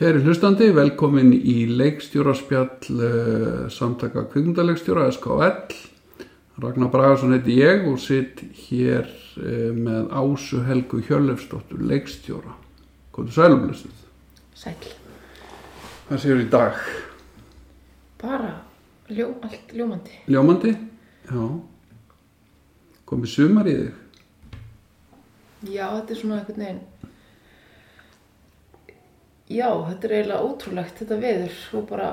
Kæri hlustandi, velkomin í leikstjóraspjall uh, samtaka kvikmyndaleikstjóra SKL. Ragnar Bragarsson heiti ég og sitt hér uh, með Ásu Helgu Hjörlefsdóttur, leikstjóra. Góðu sælumlestuð. Sæl. Hvað séu í dag? Bara ljó, allt ljómandi. Ljómandi? Já. Komið sumar í þig? Já, þetta er svona einhvern veginn. Já, þetta er eiginlega ótrúlegt, þetta veður og bara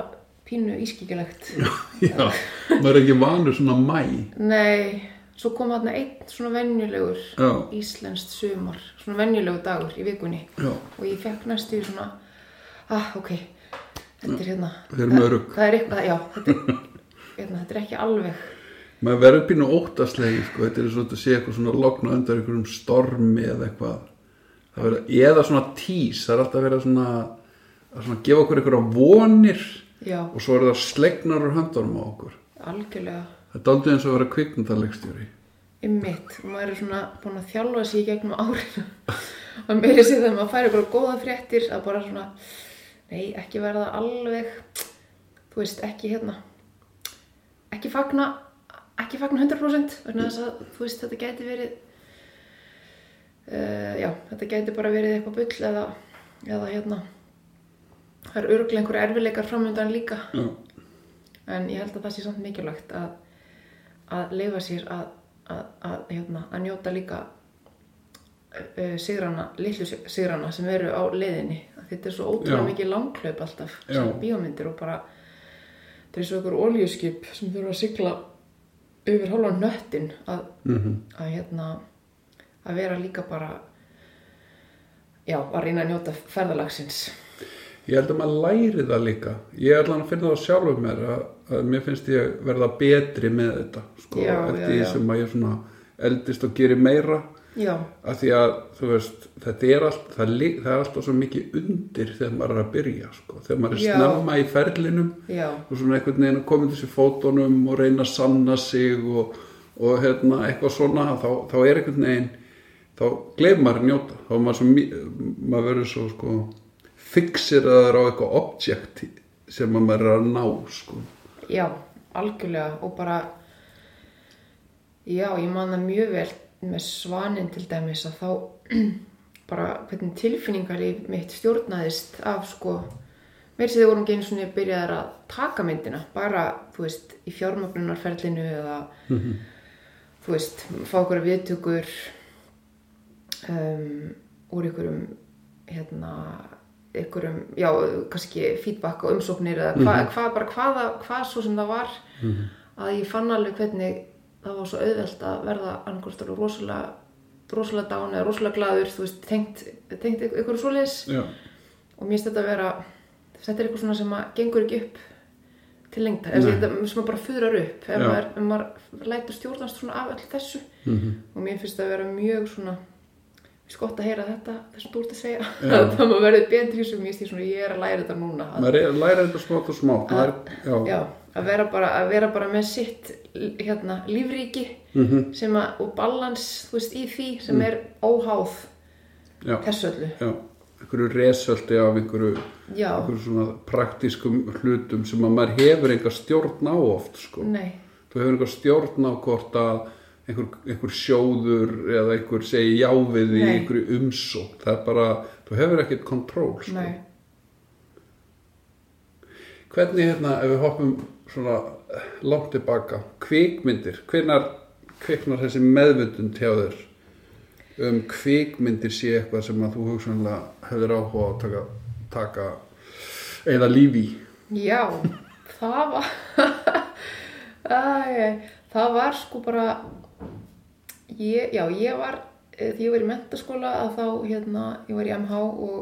pínu ískikilegt. Já, maður er ekki vanur svona mæ. Nei, svo kom þarna einn svona venjulegur Já, íslenskt sumar, svona venjulegur dagur í vikunni já, og ég fekk næstu svona, ah, ok, þetta er hérna. örug. Það er eitthvað, já, þetta er, hérna, þetta er ekki alveg, Maður verður pínu óttaslegi, sko, þetta er svona að sé eitthvað svona lokna undan einhverjum stormi eða eitthvað. Verður, eða svona tís, það er alltaf verið svona, að svona gefa okkur einhverja vonir já, og svo er það slegnar úr höndunum á okkur. algjörlega. Það er aldrei eins og að vera kvikmyndalegstjóri. Ymmitt, og maður er svona búin að þjálfa sig í gegnum árinu og meiri sér þegar maður færi ykkur góða fréttir að bara svona nei, ekki verða alveg þú veist, ekki hérna ekki fagna ekki fagna 100% vegna þess að þú veist, þetta gæti verið uh, já, þetta gæti bara verið eitthvað bull eða, eða hérna það er örglega einhverja erfileikar framöndan líka. Já, en ég held að það sé samt mikilvægt að, að leifa sér að, að, að, hérna, að njóta líka uh, sigrana, litlu sig- sigrana sem eru á leiðinni. Þetta er svo ótrúlega mikið langklaup alltaf sem bíómyndir og bara þetta er svo ykkur oljuskip sem þurfa að sigla yfir hálfa nöttin að, mhm, að hérna að vera líka bara já, að reyna að njóta ferðalagsins Ég held að maður læri það líka. Ég ætla að finna það sjálfur mér að, að mér finnst ég verða betri með þetta, sko, Já, eftir því sem að ég svona eldist og gerir meira. já, af því að þú veist þetta er allt, það, er það er alltaf svo mikið undir þegar maður er að byrja sko. þegar maður er Já. snemma í ferlinum já, og svona einhvern veginn að koma þessi fótunum og reyna að sanna sig og, og hérna, eitthvað svona þá, þá er einhvern veginn þá gleif maður að njóta. Þá er maður, maður verður svo sko, fixiraður á eitthvað objekt sem að maður er að ná sko. Já, algjörlega. Og bara já, ég man það mjög vel með svanin til dæmis að þá bara hvernig tilfinningarlíf mitt stjórnaðist af sko meir sem þið vorum ekki eins og byrjaðar að taka myndina, bara, þú veist í fjármögnunarferlinu eða þú veist, fá okkur viðtökur um, úr ykkurum hérna ykkurum, já, kannski feedback og umsóknir eða hva, hvað, bara hvaða, hvað svo sem það var að ég fann alveg hvernig það var svo auðvelt að verða annarkvæmst alveg rosalega rosalega dán eða rosalega glaður þú veist, tengt, tengt svoleiðis. Já, og mér þetta að vera þetta er eitthvað svona sem að gengur ekki upp til þetta sem að bara fuðrar upp ef maður, maður lætur stjórnast svona af öll þessu. Mhm. og mér finnst það að vera mjög svona gott að heyra þetta þessum þú ert að segja. Já. það maður verður betri finnst ég svona, ég er að læra þetta núna. Að, maður er, læra þetta smátt og smátt maður, já, já, að vera bara að vera bara með sitt hérna, lífríki Mhm. sem að, og balans veist, í því sem er óháð já, þessu öllu. Einhverju resöldi af einhverju já, einhverjum svona praktískum hlutum sem að maður hefur einhver stjórn á oft sko. nei, þú hefur einhver stjórn á hvort að einhver, einhver sjóður eða einhver segi já við í einhverju umsók það er bara, þú hefur ekkert kontról sko. hvernig hérna ef við hoppum svona langt tilbaka kvikmyndir, hvenar kviknar þessi meðvutund hjá þér um kvikmyndir sé eitthvað sem að þú hugsanlega hefur áhuga að taka, taka eða lífi Já, það var það var sko bara ég, já, ég var eh, því ég var í mentaskóla að þá hérna, ég var í MH og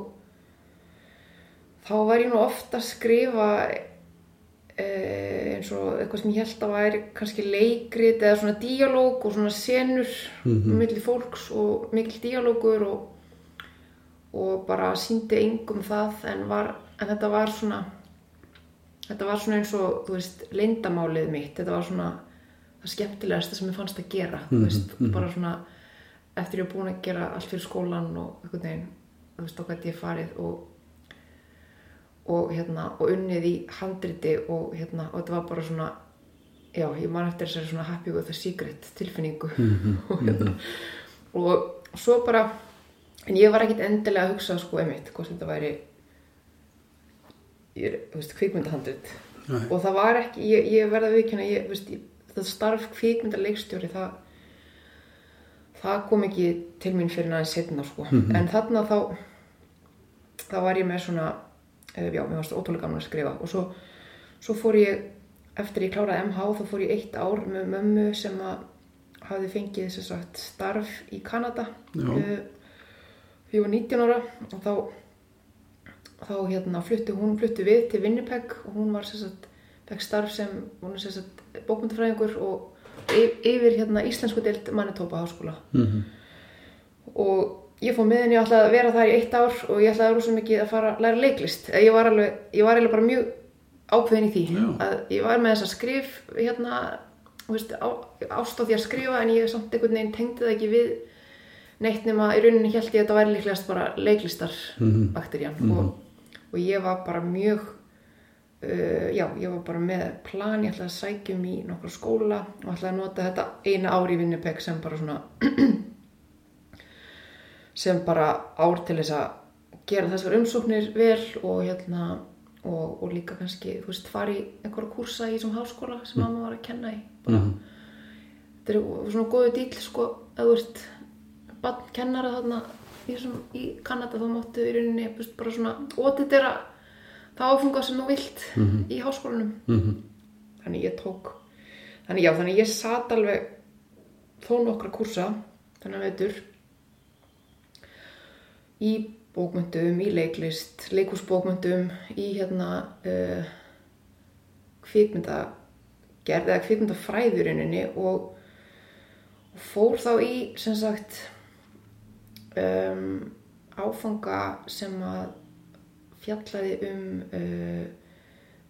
þá var ég nú ofta að skrifa eh, eins og eitthvað sem ég held að væri kannski leikrit eða svona díalóg og svona senur milli fólks og mikil díalógur og, og bara síndi engum það en, var, en þetta var svona þetta var svona eins og, þú veist, leyndamálið mitt, þetta var svona það skemmtilegasta sem ég fannst að gera, þú veist, bara svona eftir ég er búin að gera allt fyrir skólan og einhvern veginn, þú veist, þá gæti ég farið og og, hérna, og unnið í handriti og, hérna, og þetta var bara svona já, ég man eftir þessari svona happy with a secret tilfinningu. Og, hérna, og svo bara en ég var ekkit endilega að hugsa sko einmitt hvort þetta væri ég er, þú veist, kvikmyndahandrit. Og það var ekki, ég, ég verða viðkjöna ég, þú veist, ég, það starf kvikmyndaleikstjóri það það kom ekki til mín fyrir aðeins setna sko, en þarna þá þá var ég með svona eh, já, mér varst ótrúlega gaman að skrifa. Og svo, svo fór ég eftir ég kláraði MH þá fór ég eitt ár með mömmu sem að hafði fengið sem sagt starf í Kanada uh, því ég var 19 ára. Og þá þá hérna flutti hún flutti við til Winnipeg og hún var sagt fekk starf sem hún er sem sagt bókmyndafræðingur og yfir hérna íslensku deild Manitoba háskóla Mhm. og ég fór með henni og ætlaði að vera þar í eitt ár og ég ætlaði rosa mikið að fara að læra leiklist ég var alveg, ég var alveg bara mjög ákveðin í því Já. að ég var með þessa skrif hérna, veist, á, ást á því að skrifa en ég samt einhvern veginn tengdi það ekki við neitt nema í rauninni held ég að þetta væri líklegast bara leiklistar Mhm. bakterían og, og ég var bara mjög uh, já, ég var bara með plan, ég ætlaði að sækja um í nokkra skóla og ætlaði að nota þetta eina ár í Winnipeg sem bara svona sem bara ár til þess að gera þessar umsóknir vel og hérna og, og líka kannski, þú veist, fara í einhverja kursa í þessum háskóla sem mamma var að kenna í. Bara, þetta er svona góðu dýl sko, að þú veist bann kennara þarna í, í Kanada þá máttu í rauninni bara svona ótitera það áfunga sem þú vilt í háskólanum. Mhm. þannig ég tók. Þannig já, þannig ég sat alveg þó nokkra kursa þannig að veitur í bókmyndum, í leiklist leikúsbókmyndum í hérna uh, kvikmyndagerð eða kvikmyndafræðurinninni og, og fór þá í sem sagt um, áfanga sem að fjallaði um uh,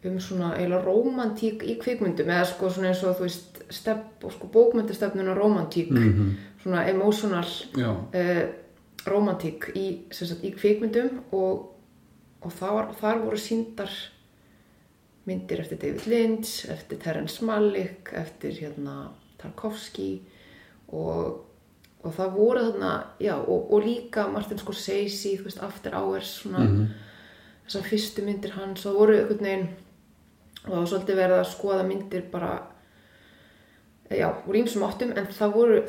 um svona eiginlega rómantík í kvikmyndum eða sko svona eins og þú veist og sko bókmyndastefnun og rómantík svona emotional uh, rómantík í, sagt, í kvikmyndum og, og þar, þar voru síndar myndir eftir David Lynch, eftir Terence Malick, eftir hérna Tarkovsky og, og það voru þarna, já, og, og líka Martin Scorsese, veist, After Hours, svona þessar fyrstu myndir hans, það voru einhvern veginn og það var svolítið verið að skoða myndir bara já, úr ímsum áttum en það voru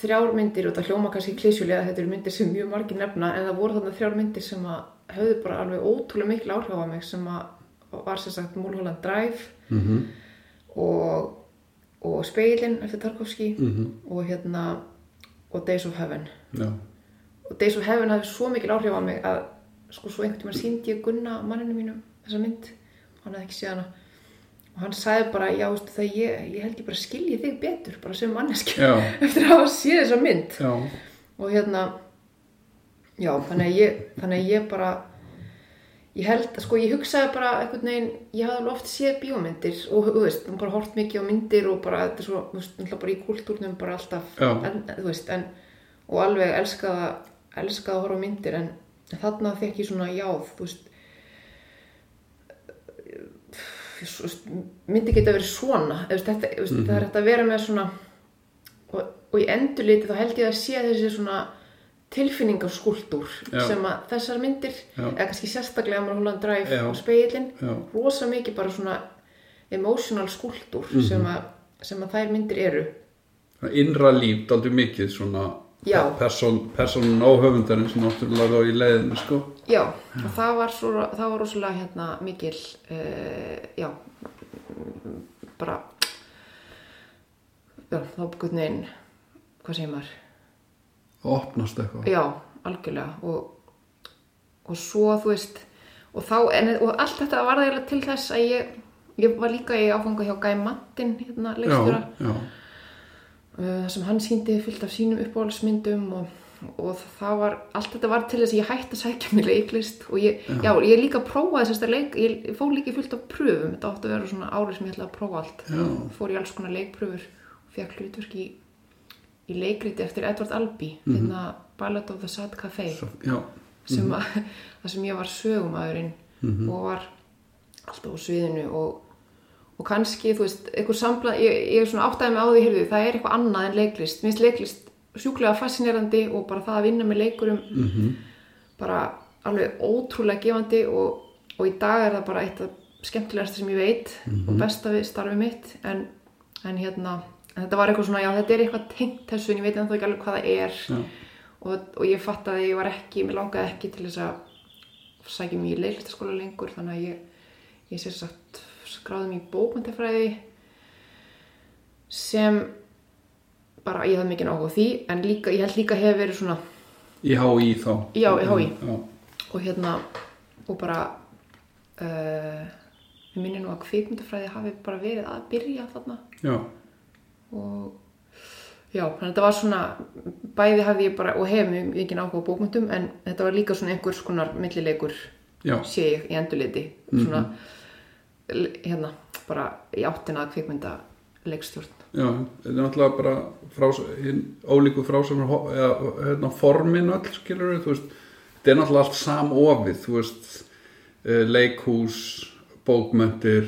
þrjár myndir og það hljóma kannski klísjulega þetta eru myndir sem mjög margir nefna en það voru þarna þrjár myndir sem að höfðu bara alveg ótrúlega mikil áhrif á mig sem að var sem sagt Mulholland Drive Mhm. og, og Speilin eftir Tarkovski Mhm. og hérna og Days of Heaven Já. og Days of Heaven hafði svo mikil áhrif á mig að sko svo einhvern tímann síndi ég Gunna manninu mínum þessa mynd. Hann hafði ekki séð hana. Og hann sagði bara, já, veistu það ég, ég held ég bara skilji þig betur bara sem manneski eftir að hafa séð þessa mynd. Já. og hérna já, þannig að ég, þannig að ég bara ég held, sko, ég hugsaði bara einhvern veginn, ég hafði alveg oft séð bíómyndir og, þú veist, hún bara hort mikið á myndir og bara, þetta er svo, þú veist, náttúrulega bara í kultúrnum bara alltaf, en, þú veist, en og alveg elskaða, elskaða að horfa myndir, en þarna fekk ég svona jáð, þú veist myndi geta verið svona veist, þetta, þú veist, það er hægt að vera með svona og, og í endurliti þá held ég að sé þessi svona tilfinningarskúltúr Já. sem að þessar myndir Já. eða kannski sérstaklega Mulholland Drive Já. og speilin Já. rosa mikið bara svona emotional skúltúr sem, að, sem að þær myndir eru Innra líf, daldið mikið svona. Person, personun á höfundarinn sem náttúrulega á í leiðinu sko. já, og það var, svo, það var rosalega hérna mikil uh, já bara já, þá byggur neginn hvað segir maður Opnast eitthvað. Já, algjörlega og, og svo þú veist og, þá, en, og allt þetta var það til þess að ég, ég var líka í áfanga hjá Guy Mattin hérna leikstjóra Já, já. Uh, sem hann síndi fullt af sínum uppáhaldsmyndum og, og það var allt þetta var til þess að ég hætti að sækja mér leiklist og ég, já. ég líka prófaði þess að leik, ég fór líka í fullt af pröfum. Þetta átti að vera svona árið sem ég ætlaði að prófa allt. Já. fór í alls konar leikpröfur og fekk hlutverk í, í leikriti eftir Edward Albee mm hérna Ballad of the Sad Café Svo, sem að, það sem ég var sögumæðurinn og var alltaf á sviðinu og, og kannski, þú veist, eitthvað samblað ég, ég er svona áttæði með á því, heyrðu, það er eitthvað annað en leiklist, minnst leiklist sjúklega fascinerandi og bara það að vinna með leikurum -hmm. bara alveg ótrúlega gefandi og, og í dag er það bara eitt af skemmtilegast sem ég veit og besta við starfið mitt en, en hérna en þetta var eitthvað svona, já þetta er eitthvað tengt þessu en ég veit ennþá ekki alveg hvað það er Já. og, og ég fatt að ég var ekki mér langaði ekki til þess að sækja mér í leiklistaskóla lengur þannig að ég, ég sér sagt skráði mér í bókmyndafræði sem bara ég hafði mikið áhuga á því en líka, ég held líka hefur verið svona Í HÍ þá. Já, í HÍ. Já, og hérna og bara uh, ég minni nú að kvikmyndafræði hafi bara verið að byrja þarna. Já, og já, þannig að þetta var svona bæði hafði ég bara, og hef mjög áhuga á bókmyndum en þetta var líka svona einhvers konar millileikur já, sé ég í endurliti. Svona l- hérna, bara í áttina að kvikmynda leikstjórn. Já Þetta er náttúrulega bara frás, ólíku eða hérna, formin öll skilur veist Þetta er náttúrulega allt samofið þú veist eh, leikhús, bókmöntir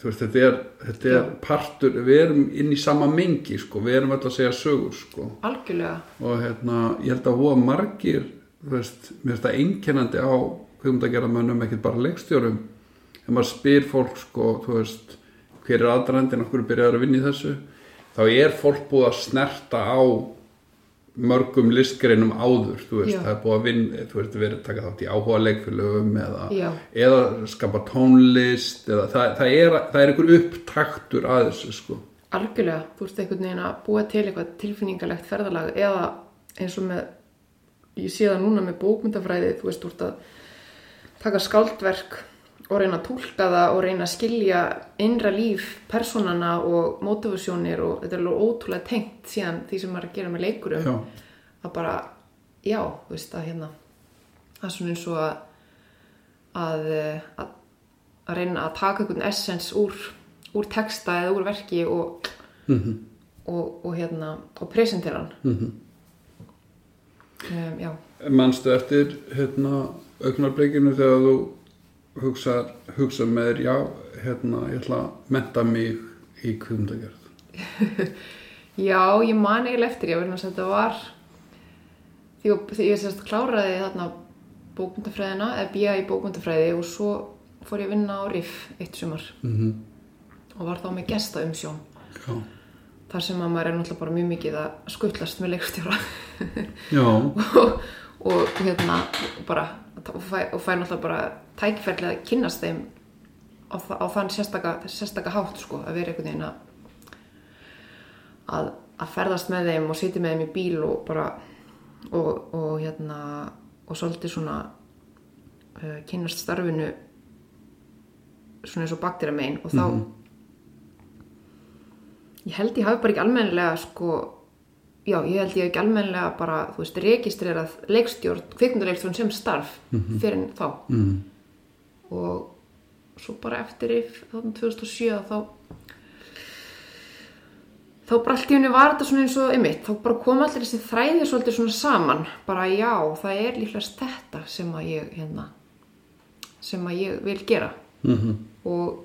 þú veist, þetta er, þetta er partur, við erum inn í sama mengi sko, við erum öll að segja sögur sko. Algjörlega, og hérna, ég held að hóa margir þú veist, mér finnst það einkennandi á kvikmyndagerðamönnum, ekkert bara leikstjórum ef maður spyr fólk sko, veist, hver er aðdrandin okkur byrjar að vinna í þessu þá er fólk búið að snerta á mörgum listgreinum áður veist, það er búið að vinna þú veist, verið að taka þátt í áhuga leikfélögum eða, eða skapa tónlist eða það, það, er, það er einhver upptaktur að þessu sko. Algjörlega þú ert einhvern veginn að búa til eitthvað tilfinningalegt ferðalag eða eins og með ég sé það núna með bókmyndafræði þú veist, þú ert að taka skáldverk og reyna að túlka það og reyna að skilja innra líf personana og motivasjónir og þetta er alveg ótrúlega tengt síðan því sem maður er að gera með leikurum. Já, að bara, já, þú veist að hérna það er svona eins og að að, að, að reyna að taka einhvern essens úr, úr texta eða úr verki og, og, og hérna og presentera hann. Um, já, manstu eftir hérna augnarblikinu þegar þú hugsa, hugsa með þér já, hérna, ég ætla að menta mig í kvikmyndagerð. Já, ég man eiginlega eftir ég verðin að þetta var. Því, ég sérst kláraði þarna bókmyndafræðina eða bíja í bókmyndafræði og svo fór ég að vinna á RIF eitt sumar. Mm og var þá með gesta umsjón Já, þar sem að maður er náttúrulega bara mjög mikið að skutlast með leikstjóra. Og, og hérna bara og fæ, og fæ náttúrulega bara tækifærlega að kynnast þeim á, á þann sérstaka, sérstaka hátt sko, að vera einhvern veginn að, að að ferðast með þeim og sitja með þeim í bíl og bara og, og hérna og svolítið svona uh, kynnast starfinu svona eins og baktir megin og þá ég held ég hafi bara ekki almennilega sko já, ég held ég ekki almennilega bara, þú veist, registrerað leikstjórn, kvikmyndarleikstjórn sem starf fyrir en þá. Mm, og svo bara eftir þarna 2007 þá þá bara allt í henni var þetta svona eins og einmitt, þá bara kom allir þessi þræði svolítið svona saman, bara já það er líklegast þetta sem að ég hérna, sem að ég vil gera. Mm og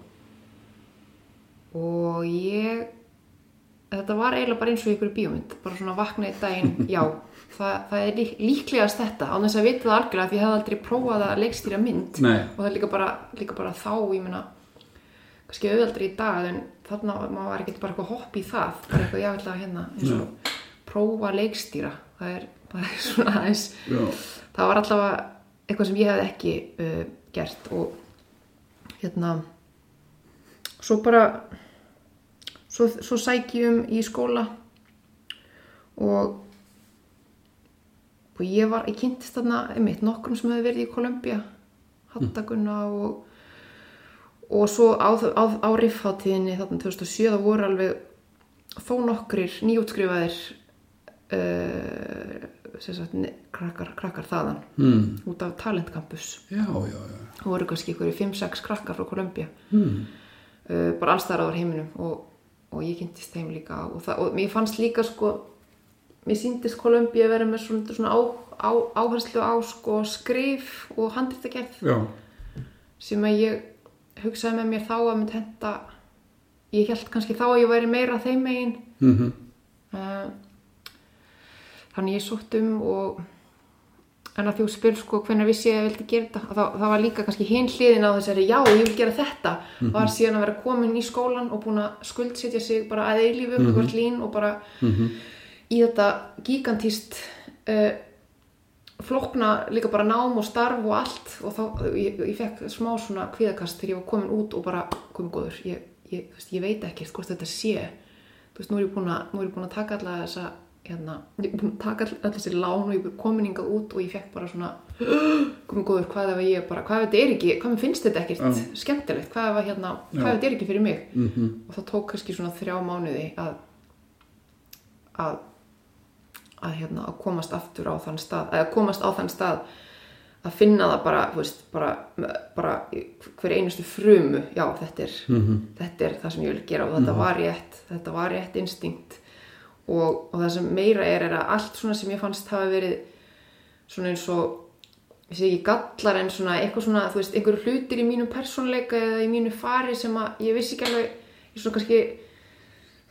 og ég þetta var eiginlega bara eins og ykkur bíómynd bara svona vakna í daginn, já það, það er lík, líklegast þetta á þess að vita það algjörlega því ég hef aldrei prófað að leikstýra mynd. Nei. og það er líka bara, líka bara þá ég meina, kannski auðvaldri í dag en þarna maður var ekkert bara eitthvað hopp í það, bara eitthvað ég ætla að hérna og prófa leikstýra. Það er, það er svona aðeins það var allavega eitthvað sem ég hefði ekki uh, gert og hérna svo bara svo, svo sækjum í skóla. Og og ég var, ég kynntist þarna einmitt nokkrum sem hefði verið í Kolumbía Hattagunna og og svo á, á, á riffháttíðinni þarna 2007 það voru alveg þó nokkrir nýjútskrifaðir uh, sem sagt, krakkar, krakkar þaðan mm, út af Talent Campus. Já, já, já. það voru kannski ykkur 5-6 krakkar frá Kolumbía. Mm, uh, bara allstæðar áður heiminum og, og ég kynntist þeim líka og, það, og mér fannst líka sko mér síndist Kolumbía að vera með svona, svona á, á, áherslu á sko skrif og handritagerð já, sem að ég hugsaði með mér þá að mynd henda ég held kannski þá að ég væri meira þeim megin. Mm uh, þannig ég sótt um og en að þú spyr sko hvernig vissi ég að ég vildi gera þetta? Þá, það var líka kannski hinn hliðin á þessari já ég vil gera þetta. Var síðan að vera komin í skólan og búin að skuldsetja sig bara að eilífu mm -hmm. lín og bara í þetta gigantíst uh, flókna líka bara nám og starf og allt. Og þá ég, ég fekk smá svona kvíðakast þegar ég var komin út og bara komin góður ég, ég, veist, ég veit ekkert hvort þetta sé. Þú veist, nú er ég búin að, er ég búin að taka alla þessa hérna, ég er búin að taka all, all þessi lán og ég er komin hingað út og ég fekk bara svona komin góður, hvað ef ég bara hvað ef þetta er ekki, hvað mér finnst þetta ekkert Já. skemmtilegt, hvað ef hérna, þetta er ekki fyrir mig? Og það tók kannski svona þrjá mánuði að að að, hérna, að komast aftur á þann stað að komast á þann stað að finna það bara, þú veist, bara, bara hver einustu frumu. Já, þetta er, þetta er það sem ég vil gera og þetta var rétt, þetta var rétt instinkt og, og það sem meira er er að allt svona sem ég fannst hafa verið svona eins og ég sé ekki gallar en svona eitthvað svona, þú veist, einhverju hlutir í mínum persónleika eða í mínu fari sem að ég vissi ekki alveg, ég svona kannski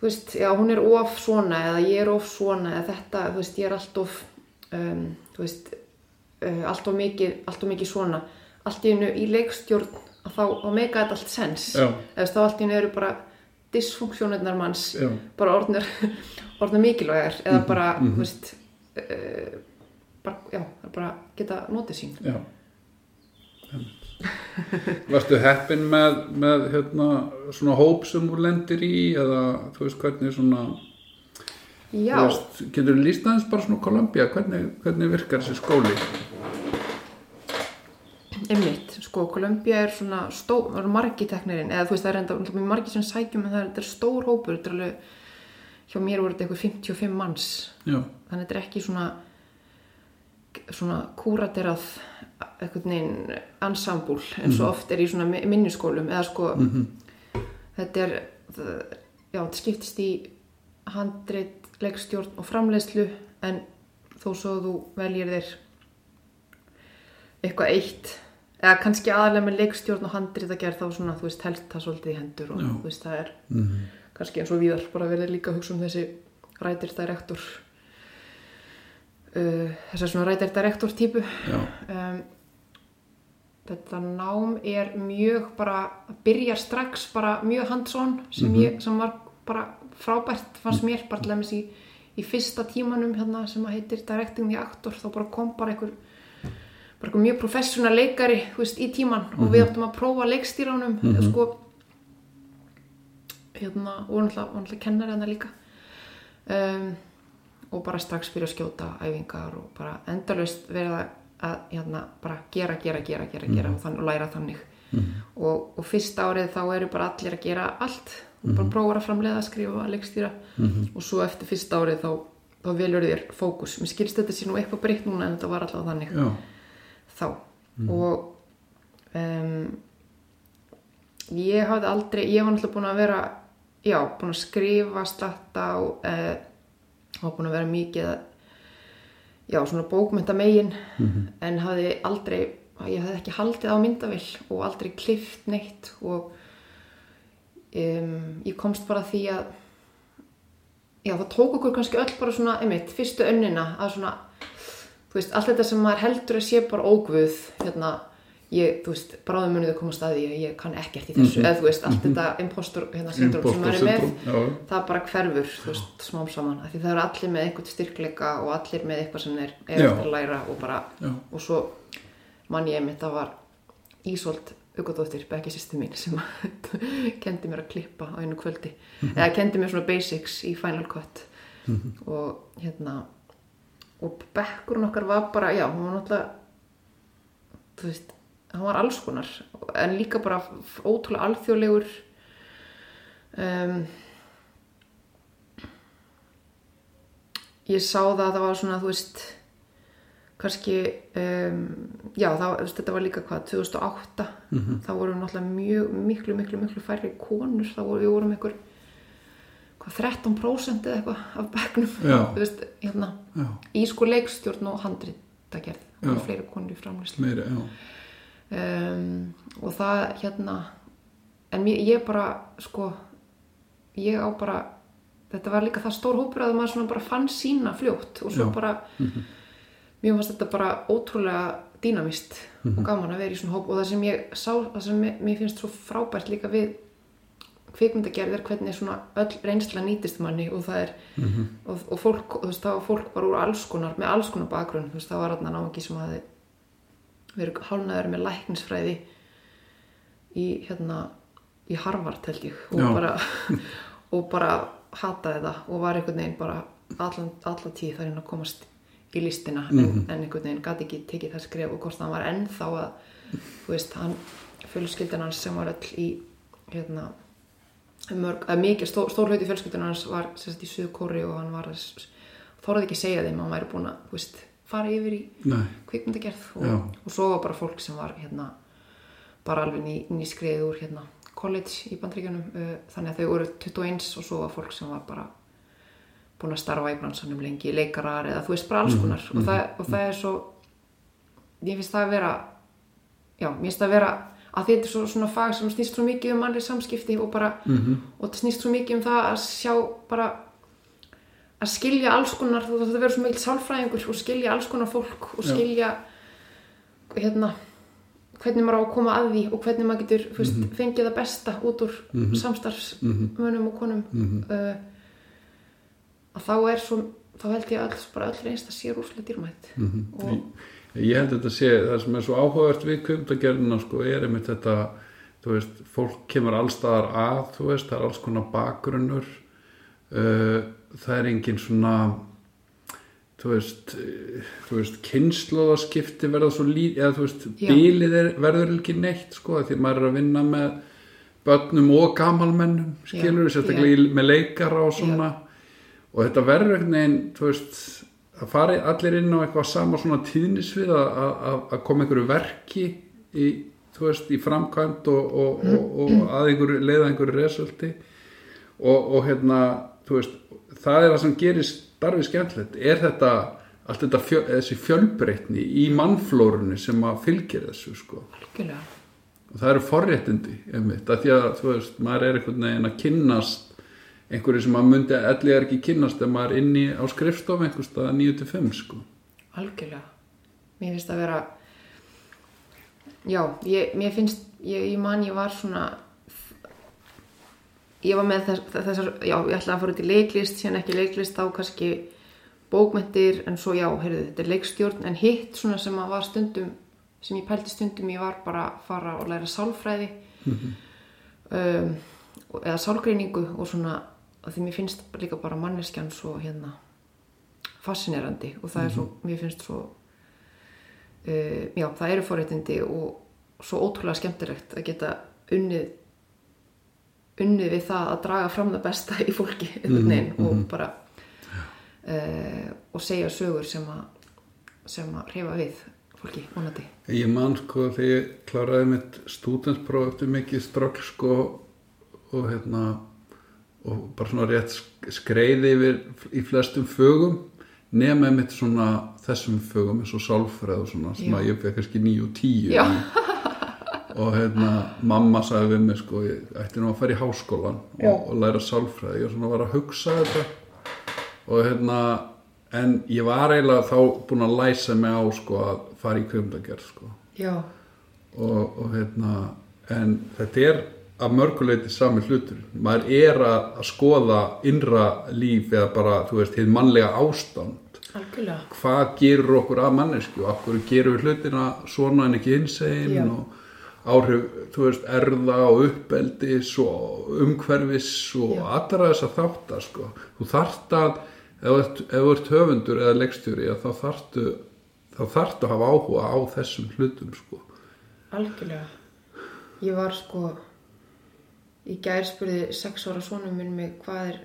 þú veist, já, hún er of svona eða ég er of svona eða þetta, þú veist, ég er allt of um, þú veist uh, allt of mikið, allt of mikið svona. Allt í hennu í leikstjórn að þá, þá meika þetta allt sens eða þá allt í hennu eru bara dysfunksjónirnar manns Já. bara orðnir, orðnir mikilvægar eða bara, þú veist uh, bara, já, það bara geta notið sín. Já. Varstu heppin með, með hérna, svona hóp sem þú lendir í eða þú veist hvernig svona já, veist, getur þú líst aðeins bara svona Kolumbía, hvernig, hvernig virkar þessi skóli? Einmitt, sko, Kolumbía er svona stór, það eru margi teknirinn, eða þú veist það er enda mjög margi sem sækjum en það er, þetta er stór hópur, þetta er alveg, hjá mér voru þetta eitthvað 55 manns, Já, þannig þetta er ekki svona, svona kúraterað eitthvað neginn ansambúl eins og oft er í svona mi- minniskólum eða sko, þetta er, það, já, þetta skiptist í handreit, leikstjórn og framleiðslu en þó svo þú veljir þér eitthvað eitt eða kannski aðalega með leikstjórn og handrið að gera þá svona, þú veist, helst það svolítið í hendur og Já. þú veist, það er kannski eins og víðar bara verið líka að hugsa um þessi rætir direktor uh, þessar svona rætir direktor típu. Um, þetta nám er mjög bara, byrjar strax bara mjög hands-on sem, ég, sem var bara frábært fannst mér bara til dæmis í, í fyrsta tímanum hérna sem að heitir Directing the Actor þá bara kom bara einhver bara einhver mjög professional leikari veist, í tíman og við áttum að prófa leikstýránum sko hérna, og náttúrulega, kennar hérna líka. Um, og bara strax byrja að skjóta æfingar og bara endalaust verið að, hérna, bara gera, gera, gera, gera, gera og, þann, og læra þannig. Og, og fyrsta árið þá eru bara allir að gera allt. Og bara prófa að framleiða, skrifa, leikstýra. Og svo eftir fyrsta árið þá, þá velur þér fókus. Mér skilst þetta sé nú eitthvað breytt núna en þetta var alltaf þannig. Já, þá. Og um, ég hafði aldrei ég var náttúrulega búin að vera já, búin að skrifa slatta og var búin að vera mikið já, svona bókmynda megin en hafði aldrei ég hafði ekki haldið á myndavill og aldrei klift neitt og um, ég komst bara því að já, það tók okkur kannski öll bara svona, einmitt, fyrstu önnina að svona þú veist, allt þetta sem maður heldur að sé bara ógvöð hérna, ég, þú veist, bráðum munið að koma staði ég, ég kann ekkert í þessu, eða þú veist allt þetta impostor hérna, syndrom sem maður er með já. það bara hverfur, þú veist, smám saman. Af því það eru allir með einhvern styrkleika og allir með eitthvað sem er eftir að læra og bara, Já. og svo mann ég einmitt, það var Ísolt Ugadóttir, bekki sýsti mín sem kendi mér að klippa á einu kvöldi, eða kendi mér svona basics í Final Cut. Og hérna og bekkurinn okkar var bara, já, hún var náttúrulega þú veist, hann var alls konar en líka bara ótrúlega alþjóðlegur um, ég sá það að það var svona, þú veist kannski um, já, það, þetta var líka hvað 2008, þá vorum náttúrulega mjög, miklu, miklu, miklu færri konur þá vorum við vorum einhver hvað, 13% eða eitthvað af þú veist, hérna í sko leikstjórn og handritagerð Já. og fleiri konur í framlýslu meiri, já, um, og það hérna en mér, ég bara sko ég á bara þetta var líka það stór hópur að maður svona bara fann sína fljótt og svo Já. bara mér fannst þetta bara ótrúlega dýnamist og gaman að vera í svona hóp og það sem ég sá, það sem mér, mér finnst svo frábært líka við kvikmyndagerð er hvernig svona öll reynsla nýtist manni og það er og, og fólk, þú veist, það var fólk bara úr alls konar með alls konar bakgrunn, þú veist, það var þarna náungi sem hafði verið hálnaður með læknisfræði í hérna í Harvard held ég. Og Já. bara, og bara hataði það og var einhvern veginn bara allan, allan tíð þar inn að komast í listina. En, en einhvern veginn gæti ekki tekið það skref og hvort hann var ennþá að þú veist, hann fjölskyldan hans sem var öll í hérna mörg, að mikið stór, stór hluti fjölskyldan hans var sérst í Suðkóri og hann var þóraði ekki segja þeim að hann væri búin að þú veist, fara yfir í kvikmyndagerð og, og svo var bara fólk sem var hérna bara alveg ný, nýskriðið úr hérna college í bandríkjunum uh, þannig að þau voru 21 og svo var fólk sem var bara búin að starfa í bransanum lengi, leikarar eða þú veist bara alls konar. Og, það, og það er svo ég finnst það að vera já, mér finnst það að vera að þetta er svo, svona fag sem snýst svo mikið um mannlega samskipti og bara, og það snýst svo mikið um það að sjá bara að skilja alls konar, þú þetta verður svo mikil sálfræðingur og skilja alls konar fólk og skilja hérna hvernig maður á að koma að því og hvernig maður getur veist, fengið það besta út úr samstarfsmönnum og konum. Uh, að þá er svo þá held ég alls bara öll reynst að sé rúslega dýrmætt og ég, ég held þetta sé, það sem er svo áhugavert við kvimdagerðina sko er einmitt þetta veist, fólk kemur allstaðar að veist, það er alls konar bakgrunnur. Uh, það er engin svona þú veist, veist kynnslóðaskipti verða svo lít eða þú veist, Já. bílið er, verður ekki neitt sko, því maður er að vinna með börnum og gamalmennum skilur við, sérstaklega með leikara og svona. Og þetta verður einhvern veginn, þú veist að fara allir inn á eitthvað sama svona tíðnisvið að, koma einhverju verki í, þú veist, í framkvæmt og, og, og, og að einhverju leiða einhverju resulti. Og, og hérna, þú veist það er það sem gerir starfið skemmtilegt. Er þetta, allt þetta fjö, þessi fjölbreytni í mannflórunni sem að fylgir þessu sko? Algjörlega. Og það eru forréttindi einmitt, að því að þú veist, maður er einhvern veginn að kynnast einhverju sem maður myndi allir er ekki kynnast ef maður er inni á skrifstof einhvers staða 9-5 sko. Algjörlega. Mér finnst að vera já, ég, mér finnst ég, ég man ég var svona ég var með þess, þessar já, ég ætlaði að fara út í leiklist síðan ekki leiklist, þá kannski bókmyndir, en svo já, heyrðu, þetta er leikstjórn en hitt svona sem að var stundum sem ég pældi stundum, ég var bara að fara og læra sálfræði um, og- eða sálgreiningu og svona, því mér finnst líka bara manneskjan svo hérna fascinerandi og það er svo, mér finnst svo uh, já, það eru forréttindi og svo ótrúlega skemmtilegt að geta unnið unnið við það að draga fram það besta í fólki einhvern veginn og bara uh, og segja sögur sem að sem að reyfa við fólki, vonandi. Ég man sko þegar ég kláraði mitt stúdenspróf eftir mikið strögg sko og hérna og bara svona rétt sk- skreiði yfir í flestum fögum nema mitt svona þessum fögum eins og sálfræð og svona sem að ég fekk kannski 9 og 10 Já. Og hérna mamma sagði við mig sko ég ætti nú að fara í háskólan og, og læra sálfræði og svona var að hugsa þetta. Og hérna en ég var eiginlega þá búin að læsa mig á sko að fara í kvimdagerð sko. Og, og hérna en þetta er að mörguleiti sami hlutur. Maður er að, skoða innra líf eða bara, þú veist, hið mannlega ástand. Algjörlega. Hvað gerur okkur að mannesku okkur gerur við hlutina svona en ekki hinsegin og áhrif, þú veist, erða og uppeldis og umhverfis og Já. allra þess að þáttar sko. þú þarft að ef þú ert- höfundur eða leikstjóri að þá þarftu að hafa áhuga á þessum hlutum sko. algjörlega ég var sko í gær spurði sex ára sonum minn mig hvað er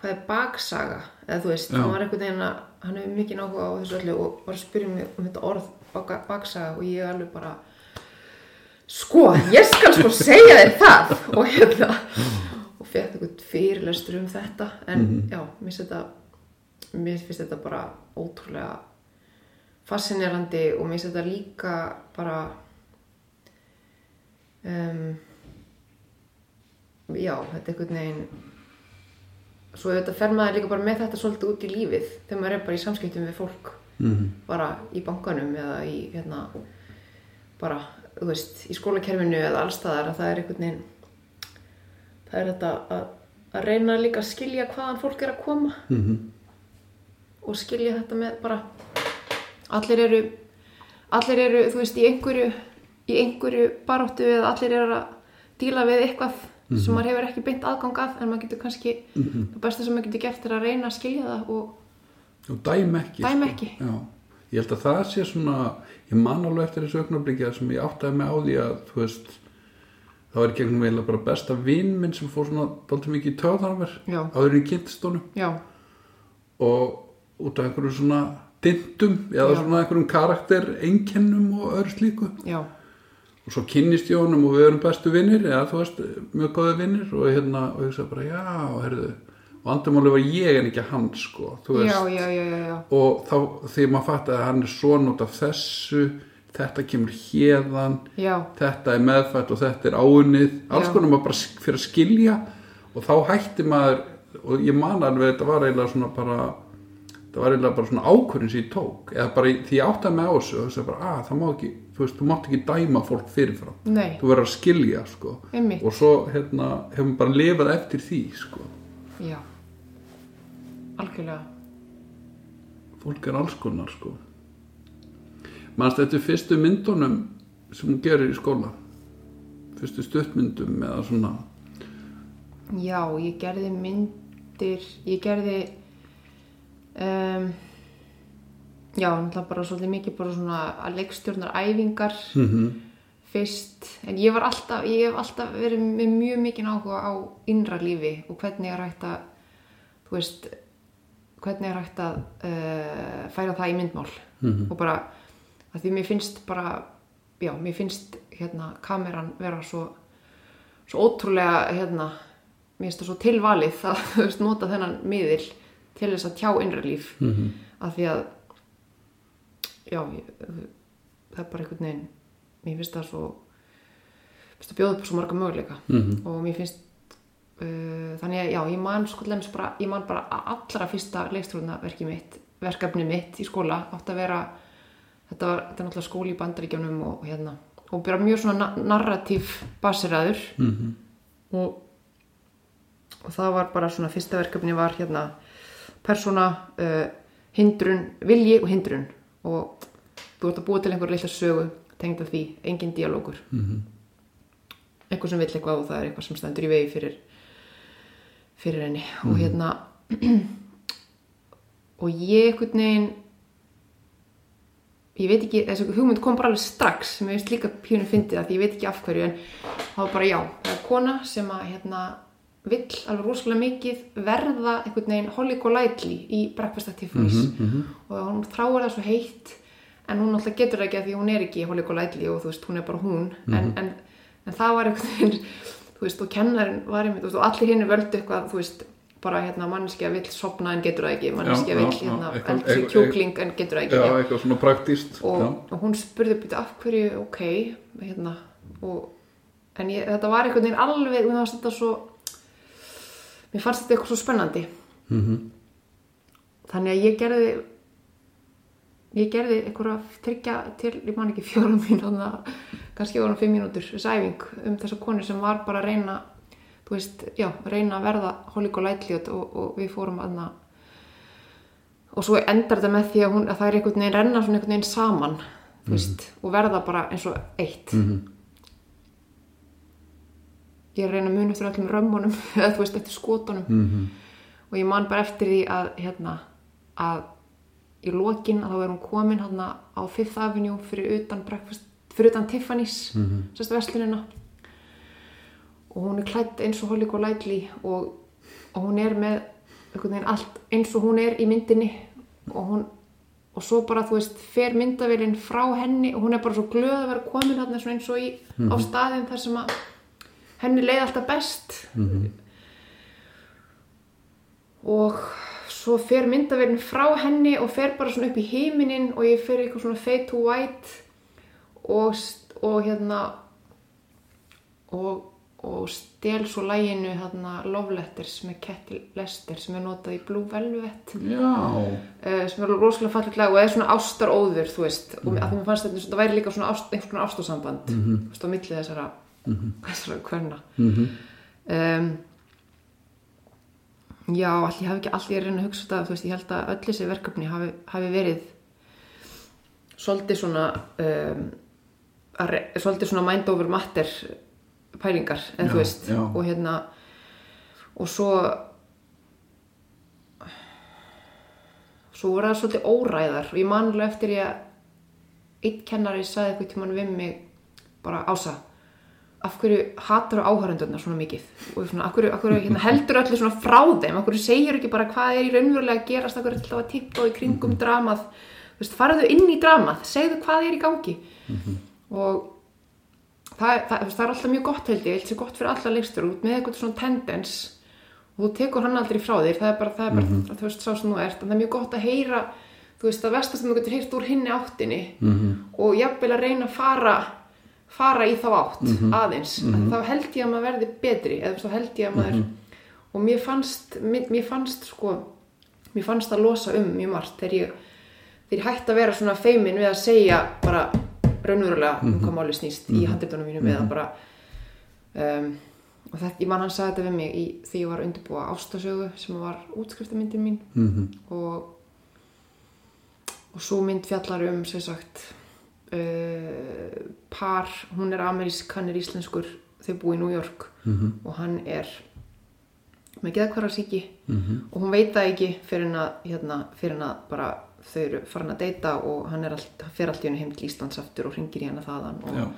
hvað er baksaga eða þú veist, hann var einhvern veginn að hann hefur mikið áhuga á þessu öllu og var að spyrja mig um þetta orð baka, baksaga og ég alveg bara sko, ég skal sko segja þér það. Og hérna og fekk eitthvað fyrirlestur um þetta en já, mér finnst þetta mér finnst þetta bara ótrúlega fascinerandi og mér finnst þetta líka bara um, já, þetta er einhvern veginn svo þetta fer maður líka bara með þetta svolítið út í lífið þegar maður er bara í samskiptum við fólk. Mhm. bara í bankanum eða í hérna bara, þú veist, í skólakerfinu eða allstaðar að það er einhvern veginn það er þetta að, að reyna líka að skilja hvaðan fólk er að koma Mhm. og skilja þetta með bara allir eru allir eru, þú veist, í einhverju í einhverju baráttu eða allir eru að díla við eitthvað sem maður hefur ekki beint aðgang að en maður getur kannski, það besta sem maður getur gert er að reyna að skilja það og og dæm ekki Dæmi sko. ekki. Já. Ég held að það sé svona ég man alveg eftir þessu augnabliki sem ég áttaði mig á því að þú veist það var í gegnum eiginlega bara besta vinn minn sem fór svona dálítið mikið í töðarver áður honum. Já, og út af einhverju svona dindum eða Já. svona einhverjum karakter einkennum og öðru slíku. Já, og svo kynnist ég honum og við erum bestu vinnir eða þú veist, mjög góði vinnir og hérna, og ég sagði bara, já, heyrðu vandamáli var ég en ekki hann sko, já, já, já, já, já. og þá því maður fatt að hann er svona út af þessu þetta kemur hérðan þetta er meðfætt og þetta er áunnið. Alls konar maður bara fyrir að skilja. Og þá hætti maður og ég man alveg þetta var eiginlega svona bara það var eiginlega bara svona ákvörðin sem ég tók. Eða bara því ég áttaði mig á þessu og þessi bara, að það má ekki, þú veist, þú mátt ekki dæma fólk fyrirfram, nei, þú verður að skilja sko, einmitt, og svo hérna hefur maður bara lifað eftir því sko, já algjörlega, fólk er alls konar sko. Þetta er fyrstu myndunum sem hún gerir í skóla? Fyrstu stuttmyndum eða svona? Já, ég gerði myndir, ég gerði um, já, náttúrulega bara svolítið mikið bara svona að leikstjórnar æfingar mm -hmm. fyrst, en ég var alltaf ég hef alltaf verið með mjög mikið áhuga á innra lífi og hvernig er hægt að þú veist hvernig er hægt að uh, færa það í myndmál og bara að því mér finnst bara já, mér finnst hérna kameran vera svo svo ótrúlega hérna mér finnst það svo tilvalið að þú veist, nota þennan miðil til þess að tjá innra líf -hmm. að því að já, ég, það er bara einhvern veginn mér finnst það svo finnst það bjóða upp svo marga möguleika Mhm. og mér finnst þannig að já, ég man sko bara ég man bara að allra fyrsta leikstróðnaverki mitt verkefni mitt í skóla átt að vera þetta var, þetta náttúrulega skóli í bandaríkjunum og hérna og bara mjög svona na narratív basiraður Mhm. og, og það var bara svona fyrsta verkefni var hérna persóna, uh, hindrun vilji og hindrun og þú ert að búa til einhver litla sögu tengd að því, engin dialógur Mhm. eitthvað sem vill eitthvað og það er eitthvað sem stendur í vegi fyrir fyrir henni. Og hérna og ég einhvern veginn ég veit ekki, þessi hugmynd kom bara alveg strax sem ég veist líka pínu fyndið að ég veit ekki af hverju en var bara já, það er kona sem að hérna vill alveg rosalega mikið verða einhvern veginn Holly Golightly í Breakfast at Tiffany's. Og hún þráir það svo heitt en hún alltaf getur það ekki að því hún er ekki Holly Golightly og þú veist, hún er bara hún. En, en, en það var einhvern veginn þú veist, og kennarinn var einmitt og allir hinn völdu eitthvað, þú veist bara hérna manneskja vill sopna en getur það ekki manneskja vill hérna eitthvað- eitthvað- kjúkling en getur það ekki já, já. eitthvað svona praktíst og, og hún spurði byrja af hverju ok, hérna og, en ég, þetta var einhvern veginn alveg mér fannst þetta svo mér fannst þetta eitthvað svo spennandi Mhm. þannig að ég gerði ég gerði einhverja tryggja til, ég man ekki fjórum mínúna kannski vorum fimm mínútur þess æfing um þessa konu sem var bara að reyna þú veist, já, reyna að verða Holly Golightly og, og við fórum aðna og svo endar þetta með því að, hún, að það er einhvern veginn renna svona einhvern veginn saman þú veist, og verða bara eins og eitt Mhm. ég er að reyna að muna eftir öllum römmunum eða þú veist, eftir skotunum Mhm. og ég man bara eftir því að hérna, að í lokin að þá er hún komin hérna á Fifth Avenue fyrir utan, breakfast, fyrir utan Tiffany's mm -hmm. sérst verslunina. Og hún er klætt eins og Holly Golightly og, og hún er með allt eins og hún er í myndinni. Og hún og svo bara þú veist fer myndavélinn frá henni og hún er bara svo glöð að vera komin hérna eins og í á staðin þar sem að henni leið alltaf best. Og svo fer myndavélinn frá henni og fer bara svona upp í heiminin og ég fer í eitthvað svona fade to white og, og hérna og, og stel svo læginu þarna Love Letters með Ketty Lester sem er notað í Blue Velvet. Uh, sem er rosalega falleg lag og er svona ástaróður þú veist, og að því mér fannst þetta það væri líka svona ást, einhvers konar ástasamband mm -hmm. veist, á milli þessara þessara kvenna. Mhm, um, já, allir hafi ekki allir að reyna að hugsa þetta, þú veist, ég held að öll þessi verkefni hafi, hafi verið svolítið svona um, að svolítið svona mind over matter pælingar, en þú veist. já. og hérna og svo svo voru það svolítið óræðar. Og ég manlega eftir ég að einn kennari sagði eitthvað tímann við mig bara ása af hverju hatar áhærendurna svona mikið? Og svona, af hverju, af hverju hérna, heldur öllu svona frá þeim? Af hverju segir ekki bara hvað er í raunverulega að gerast? Af hverju er alltaf að tippa í kringum dramað? Þú veist, faraðu inn í dramað segðu hvað er í gangi og það, það, það er alltaf mjög gott held ég, held sér gott fyrir alla leikstur út með eitthvað svona tendens og þú tekur hann aldrei frá þér. Það er bara, það er bara þú veist, sá sem þú ert. En það er mjög gott að heyra þú veist, það sem þú getur heyrt úr hinni áttinni -hmm. og jafnvel að reyna að fara fara í þá átt aðeins. Þá held ég að maður verði betri eða þá held ég að maður og mér fannst, mér, mér fannst sko mér fannst að losa um mjög margt þegar ég, þegar ég hætti að vera svona feimin við að segja bara raunverulega um hvað máli snýst í handritunum mínum eða bara um, og þetta, ég man hann sagði þetta við mig í, því ég var undirbúa ástasögu sem var útskriftamyndin mín. Mhm, og og svo mynd fjallar um sem sagt uh, par, hún er amerísk hann er íslenskur, þau búi í New York. Mhm, og hann er með geðkvarasíki mhm, og hún veit það ekki fyrir en að, hérna, fyrir en að bara þau eru farin að deyta og hann allt, fer allt í hennu heim til Íslands aftur og ringir í hana þaðan og,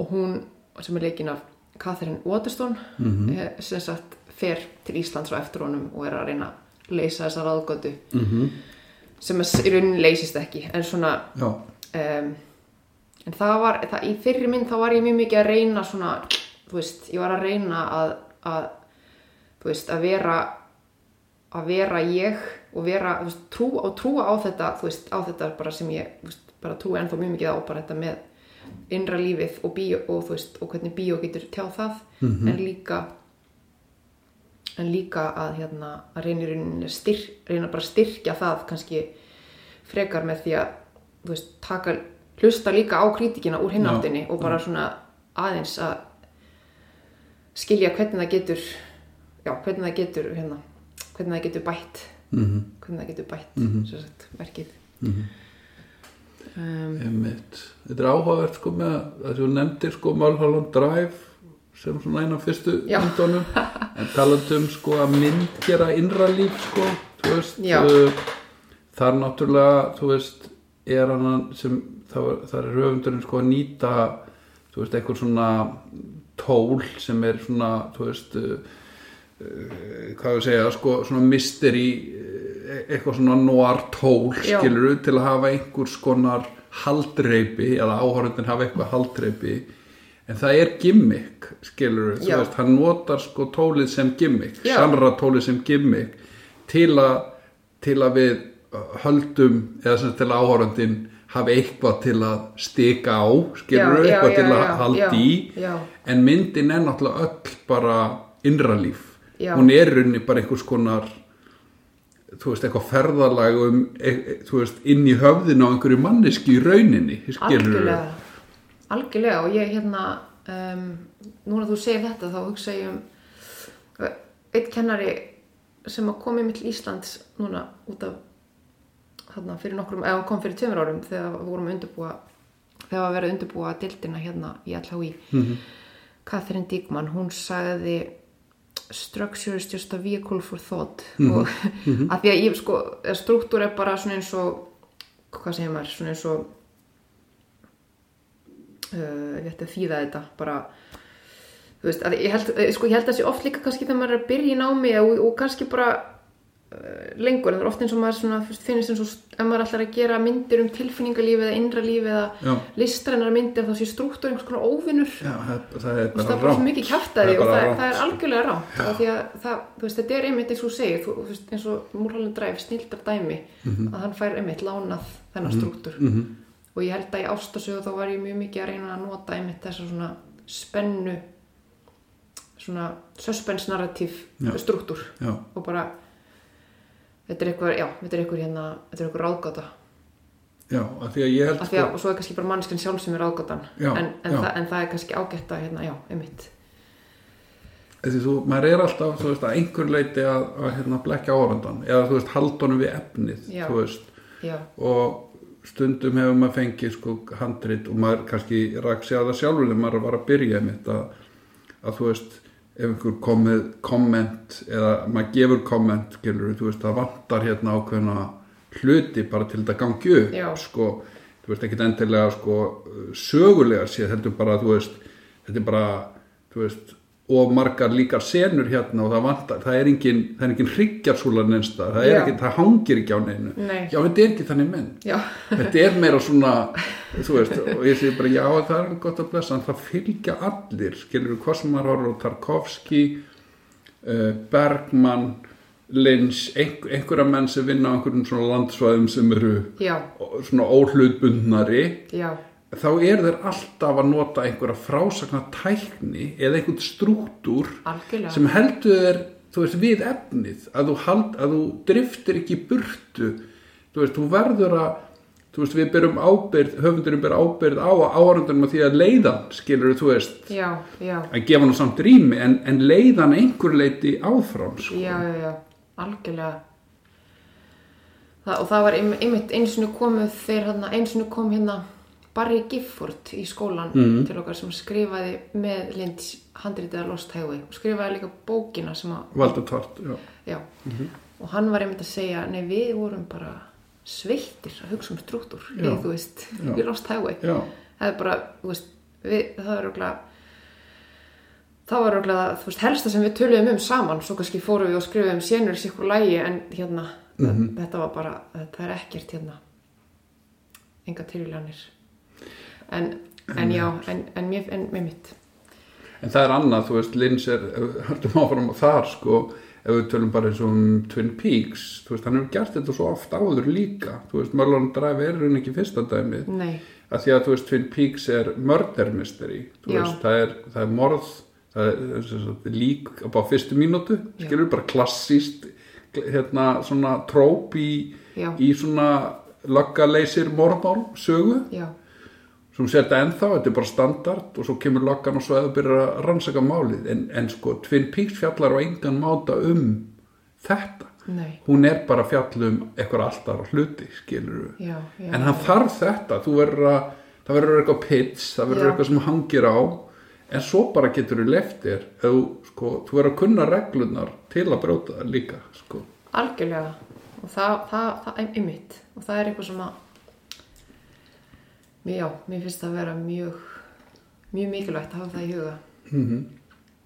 og hún sem er leikin af Catherine Waterston Mhm. eh, sem sagt fer til Íslands á eftir honum og er að reyna að leysa þessa ráðgötu mhm, sem að í rauninni leysist ekki en svona um, en það var, það, í fyrri mynd þá var ég mjög mikið að reyna svona, þú veist, ég var að reyna að, að þú veist, að vera að vera ég og vera, þú veist, trú, og trúa á þetta þú veist, á þetta bara sem ég veist, bara trúi ennþá mjög mikið á bara þetta með innra lífið og bíó og þú veist, og hvernig bíó getur tjáð það. En líka en líka að hérna að reyna í rauninni styr, reyna bara styrkja það kannski frekar með því að þú veist, taka, hlusta líka á kritikina úr hinnáttinni og bara svona aðeins að skilja hvernig það getur já, hvernig það getur hérna, hvernig það getur bætt mhm, hvernig það getur bætt Mhm. sem sagt, verkið mhm. um, Einmitt. Þetta er áhugavert sko með að þú nefndir sko Mulholland Drive sem svona eina fyrstu myndunum en talandum sko að mynd gera innra líf sko veist uh, þar náttúrulega þú veist er hann sem það er höfundurinn sko að nýta þú veist einhver svona tól sem er svona þú veist uh, hvað við segja sko svona mystery uh, eitthvað svona noir tól Já. skilur til að hafa einhvers konar haldreipi eða áhörundin hafa eitthvað haldreipi en það er gimmick skilur þú veist, hann notar sko tólið sem gimmick Já. sannra tólið sem gimmick til að til að við höldum eða sem til að áhörundin hafi eitthvað til að stika á skilur Já, já, eitthvað til að já, í en myndin er náttúrulega öll bara innra líf Já. hún er í rauninni bara einhvers konar þú veist, eitthvað ferðalag um, e, e, þú veist, inn í höfðinu á einhverju manneski í rauninni algjörlega algjörlega og ég hérna um, núna þú segir þetta þá hugsa ég um einn kennari sem að komi mitt Íslands núna út af þarna fyrir nokkrum, eða kom fyrir tveimur árum þegar við vorum undirbúa þegar var verið að undirbúa dildina hérna í LHI Mhm. Catherine Diekmann, hún sagði structure is just a vehicle for thought Mhm. og að því að ég sko, struktúr er bara svona eins og hvað segir maður, svona eins og uh, ég ætti að þýða þetta bara þú veist, að ég held, eh, sko, ég held að þessi oft líka kannski þegar maður er að byrja í námi og, og kannski bara lengur, en það er oft eins og maður svona, finnst eins og ef maður ætlar að gera myndir um tilfinningalífi eða innra lífi eða listrænar myndir þá sé struktúr einhvers konar óvinnur Já, það, það er bara það bara svo rámt mikið kjaftaði Það er og það, það er algjörlega rámt þetta er einmitt eins og segir þú, þú veist, eins og Múrhalland Dræf snildar dæmi að hann fær einmitt lánað þennan struktúr. Mhm. og ég held að í ástasögu þá var ég mjög mikið að reyna að nota einmitt þessa svona spennu svona Já. struktúr og bara þetta er eitthvað, já, þetta er eitthvað hérna þetta er eitthvað ráðgáta. Já, af því að ég held að, og svo er kannski bara mannskinn sjálf sem er ráðgátan. Já, en, en. Það, en það er kannski ágætt að hérna, já, einmitt. Því þú, maður er alltaf, þú veist, að einhver leiti að, að hérna, blekja árandan eða þú veist, haldunum við efnið, Já. þú veist. Já, og stundum hefur maður fengið sko handrit og maður kannski rak sig að það sjálfur þegar maður var að byrja mitt að, að þú veist, ef einhver komið komment eða maður gefur komment, það vantar hérna ákveðna hluti bara til þetta gangi upp, sko. Þú veist, ekkit endilega sko sögulega séð, heldur bara, veist þetta er bara, þú veist og margar líkar senur hérna og það vantar, það er engin, það er engin hryggjarsúlar neinsta, það er ekki, það hangir ekki á neinu. Nei. já, þetta er ekki þannig mynd já, þetta er meira svona þú veist, og ég segi bara já, það er gott að blessa, en það fylgja allir skilur við horfður á Tarkovski uh, Bergman Lynch, einhver, einhverja menn sem vinna á einhverjum svona landsvæðum sem eru já, svona óhlutbundnari. Já þá er þeir alltaf að nota einhverja frásagna tækni eða einhvern strúktúr algjörlega. sem heldur þér þú veist, við efnið að þú, hald, að þú driftir ekki burtu. Þú veist, þú verður að þú veist, við berum ábyrð, höfundurinn ber ábyrð á áhörundunum að því að leiðan skilur þú veist, já, já, að gefa nú samt rými en, en leiðan einhver leiti áfram sko. já, já, já. Algjörlega. Það, og það var ein- einmitt eins og komuð þeir hérna, eins og kom hérna Barry Gifford í skólan Mhm. til okkar sem skrifaði með Lynch handritið að Lost Highway og skrifaði líka bókina sem að Valdur Tvart, já, Já, og hann var einmitt að segja, nei við vorum bara sveittir að hugsa um struktúr, eða þú veist, Já. við Lost Highway. já, Það er bara, þú veist, við, það er okkur það var okkur, þú veist, helsta sem við töluðum um saman, svo kannski fórum við og skrifum sénur í sikkur lægi, en hérna, þetta var bara, þetta er ekkert hérna, enga tilvílanir. En, en já, en, en mér, mitt. en það er annað, þú veist, Lynch er höldum áfram á þar sko ef við tölum bara eins og um Twin Peaks þú veist, hann hefur gert þetta svo oft áður líka. Þú veist, Marlon Drive er hann ekki fyrsta dæmið. Nei, að því að þú veist Twin Peaks er murder mystery þú Já. veist, það er, það er morð það er sem sagt, lík á fyrstu mínútu skilur bara klassíst hérna svona tróp í, í svona löggaleysir morðmál sögu. Já, sem setja ennþá, þetta er bara standard og svo kemur löggan og svo eða byrjar að rannsaka málið. En, en sko Twin Peaks fjallar á engan máta um þetta. Nei, hún er bara að fjalla um eitthvað alltaf hluti skilur já, já. en hann þarf þetta, þú verður að það verður eitthvað pits, það verður Já. eitthvað sem hangir á. En svo bara getur þú leftir þú, sko, þú verður að kunna reglunar til að brjóta það líka sko. Algjörlega. Og það, það, það er einmitt. Og það er eitthvað sem að já, mér finnst það að vera mjög mjög mikilvægt að hafa það í huga. Mm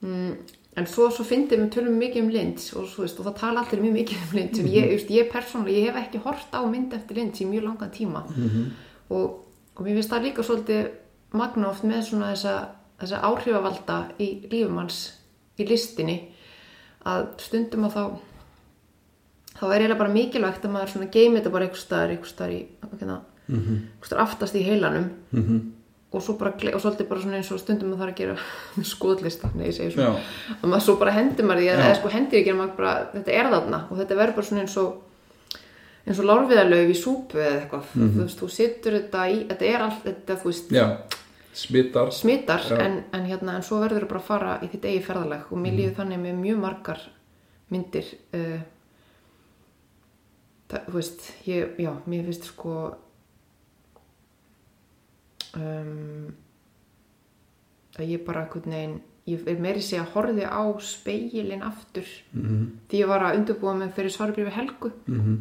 mm, en svo, svo fyndið við tölum mikið um Lynch og, veist, og það tala allir mjög mikið um Lynch en ég, just, ég persónulega, ég hef ekki hort á mynd eftir Lynch í mjög langan tíma. Og, og mér finnst það líka svolítið magna oft með svona þessa, þessa áhrifavalda í lífum hans í listinni að stundum að þá þá er eiginlega bara mikilvægt að maður geimi þetta bara einhver staðar, einhver staðar í hérna, einhver staðar aftast í heilanum. -hmm. og svo bara, og svolítið bara eins og stundum að það er að gera skoðlista, nei ég segi svona. Að maður svo bara hendur maður því eða sko hendir ekki en maður bara, þetta er þarna. Og þetta verður bara svona eins og eins og lárviðarlauf í súpu eða eitthvað. Mhm. þú veist, þú situr þetta í, þetta er allt þetta, þú veist, já, smittar smittar en, en hérna, en svo verður þú bara að fara í þitt eigi ferðalag. Og Mhm. mér líður þannig með mjög margar myndir uh, það, þú veist ég, já, mér finnst sko um, að ég bara einhvern veginn ég er meiri segja að horfði á speilin aftur. Mm því ég var að undurbúa mig fyrir svarbrifi Helgu. -hmm.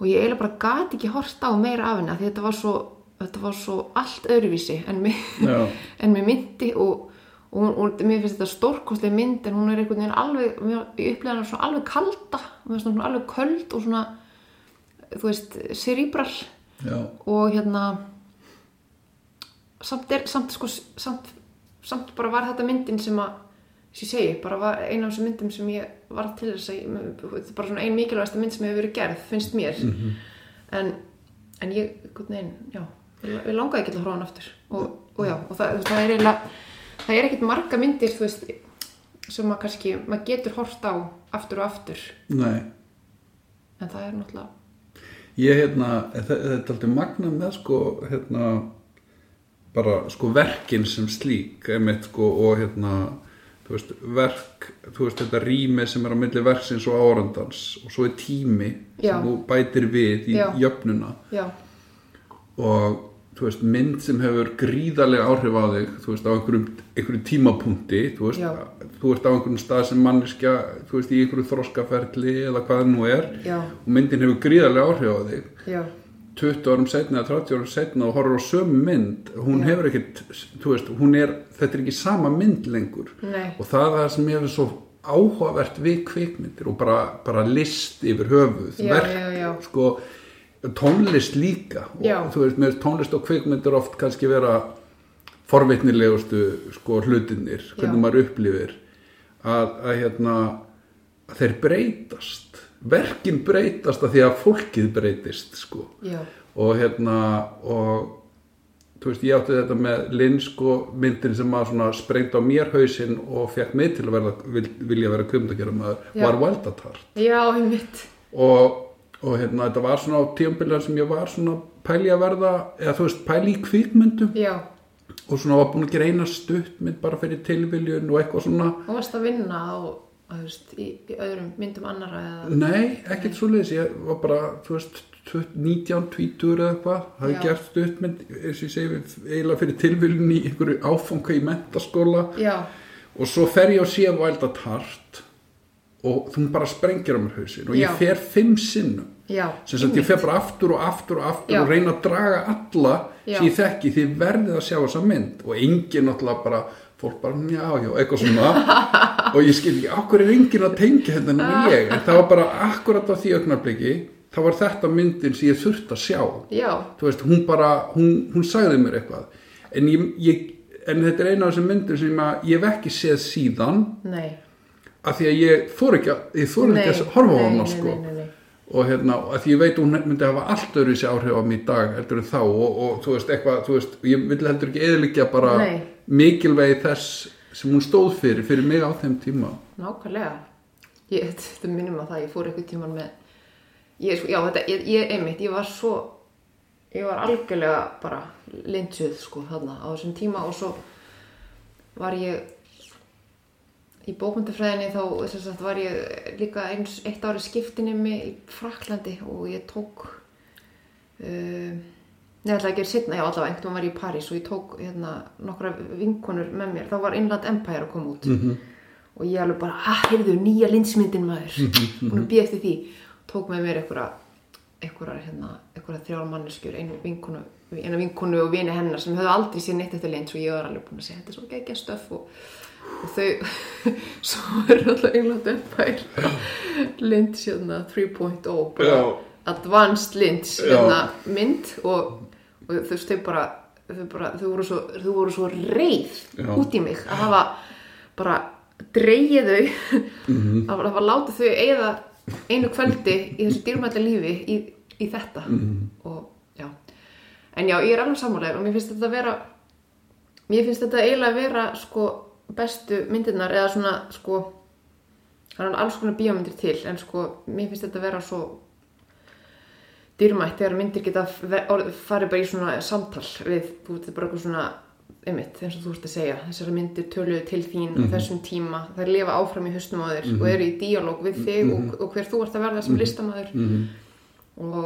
og ég eiginlega bara gat ekki hort á meira af henni því þetta var svo, þetta var svo allt öðruvísi en mér, en mér myndi og, og, hún- og mér finnst þetta stórkostlega mynd en hún er einhvern veginn alveg ég upplega hana svona alveg kalda svona alveg köld og svona þú veist, cerebral já, og hérna samt, er, samt, sko, samt, samt bara var þetta myndin sem að sem ég segi, bara var eina af þessum myndum sem ég var til þess að þetta er bara svona ein mikilvægasta mynd sem hefur verið gerð, finnst mér. Mhm. en, en ég, veginn, já við, langaði ekki til að horfa hann aftur. Og, og já, og það, það er eiginlega það er ekkit marga myndir þú veist, sem maður kannski maður getur hort á aftur og aftur. Nei. En það er náttúrulega Ég, hérna, þetta er alltaf magna með sko, hérna, bara sko verkin sem slík, einmitt sko, og hérna, þú veist, verk, þú veist, þetta rými sem er á milli verksins og árandans og svo er tími Já. sem þú bætir við í Já. jöfnuna já, og veist, mynd sem hefur gríðarlega áhrif á þig, þú veist, á einhverjum, einhverjum tímapunkti, þú veist, Já. þú veist á einhverjum stað sem manneskja, þú veist, í einhverju þroskaferli eða hvað það nú er já, og myndin hefur gríðarlega áhrif á þig já 20 árum setna eða 30 árum setna og horfur á sömu mynd hún Já. hefur ekkit, þú veist, hún er þetta er ekki sama mynd lengur Nei. og það er það sem hefur svo áhugavert við kvikmyndir og bara, bara list yfir höfuð já. sko, tónlist líka. Og þú veist, með tónlist og kvikmyndir oft kannski vera forvitnilegustu sko hlutinir, hvernig Já. maður upplifir að, að hérna að þeir breytast. Verkin breytast að því að fólkið breytist sko. Já, og hérna og þú veist ég átti þetta með Linn sko myndin sem að svona sprengt á mér hausinn og fekk mig til að verða, vil, vilja vera kvimdagera maður var Wildatart já, einmitt. Og, og hérna þetta var svona á tíumbiljar sem ég var svona pæli að verða eða þú veist pæli í kvikmyndum. Já, og svona var búin að gera eina stuttmynd bara fyrir tilviljun og eitthvað svona. Og varst að vinna á, að, veist, í, í öðrum myndum annara eða, Nei, ekkert svo leiðis, ég var bara, þú veist, 19, 20 eða eitthvað, hafi Já. gert stuttmynd, eiginlega fyrir tilvílun í einhverju áfanga í mentaskóla. Já, og svo fer ég og sé Wild at Heart og þú bara sprengir á mér hausinn og ég fer fimm sinnum, sem sagt ég fer bara aftur og aftur og aftur Já. og reyna að draga alla Já. sem ég þekki. Því verðið að sjá þessa mynd og enginn náttúrulega bara, fólk bara, já, já, eitthvað svona. Og ég skil ekki, akkur er enginn að tengja þetta nema ég, en það var bara akkurat á því augnabliki, þá var þetta myndin sem ég þurfti að sjá. Veist, hún bara, hún, hún sagði mér eitthvað. En, ég, ég, en þetta er eina af þessum myndir sem ég hef ekki séð síðan. Nei af því að ég þór ekki að ég þór ekki að horfa á hana nei, sko og hérna, að því ég veit að hún myndi hafa allt öðru þessi áhrif á mig í dag heldur en þá og, og þú veist eitthvað, þú veist ég vil heldur ekki eðilegja bara Nei. mikilvægi þess sem hún stóð fyrir fyrir mig á þeim tíma Nákvæmlega. Ég, þetta minnum að það, ég fór eitthvað tíman með, ég, sko, já, þetta, ég, ég, einmitt, ég var svo, ég var algjörlega bara lindsuð, sko, þarna á þessum tíma og svo var ég í bókmyndafræðinni þá, að var ég líka eins, eitt ári skiptinni með í Fraklandi og ég tók, uh, Nei, ætla ekki að setna, já, allavega, einhvern veginn var ég í París og ég tók hérna nokkra vinkonur með mér, þá var Inland Empire að koma út. -hmm. og ég alveg bara, ah, heyrðu, nýja linsmyndin maður. Og nú býð eftir því. Tók með mér einhverja einhverja, hérna, einhverja þrjár manneskjur einu vinkonu, vinkonu og vini hennar sem höfðu aldrei séð neitt eftir lins og ég var alveg búin að segja, þetta er svo geggja stöf og, og þau svo er alltaf England Empire lins hérna 3.0 bara Já. advanced Já. hérna, mynd og, og þau bara þau, bara, þau, voru, svo, þau voru svo reið Já. út í mig að hafa bara dreigið þau Mhm. að hafa látið þau eigða einu kvöldi í þessu dýrmætla lífi í, í þetta Mhm. og já en já, ég er alveg sammálega og mér finnst þetta að vera mér finnst þetta eiginlega að vera sko bestu myndirnar eða svona sko það er alls konar bíómyndir til en sko mér finnst þetta að vera svo dýrmætt þegar myndir geta farið bara í svona samtal við, þú er bara eitthvað svona einmitt, eins og þú ert að segja, þessara myndir töluðu til þín á þessum tíma, þær lifa áfram í hausnum á þér og eru í díalóg við þig og, og hver þú ert að verða sem listamaður. Og,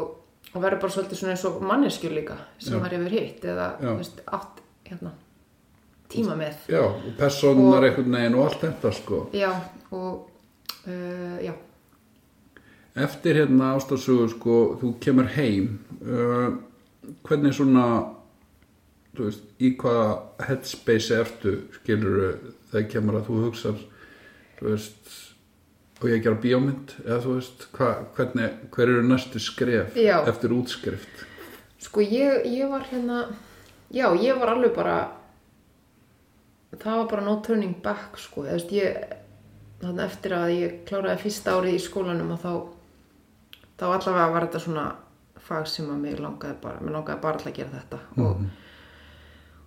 og verður bara svolítið svona eins og manneskjur líka sem maður hefur hitt eða þú veist, átt hérna, tíma með. Já, og personar einhvern veginn og allt þetta sko. Já, og uh, já, eftir hérna ástafsugur sko þú kemur heim uh, hvernig svona þú veist, í hvaða headspace ertu skilur þegar kemur að þú hugsar þú veist og ég að gera bíómynd eða þú veist, hva, hvernig, hver eru næstu skref Já. eftir útskrift? Sko ég, ég var hérna, já ég var alveg bara, það var bara no turning back sko, veist ég, þannig eftir að ég kláraði fyrsta árið í skólanum og þá, þá allavega var þetta svona fag sem að mig langaði bara, mig langaði bara til að gera þetta. Og,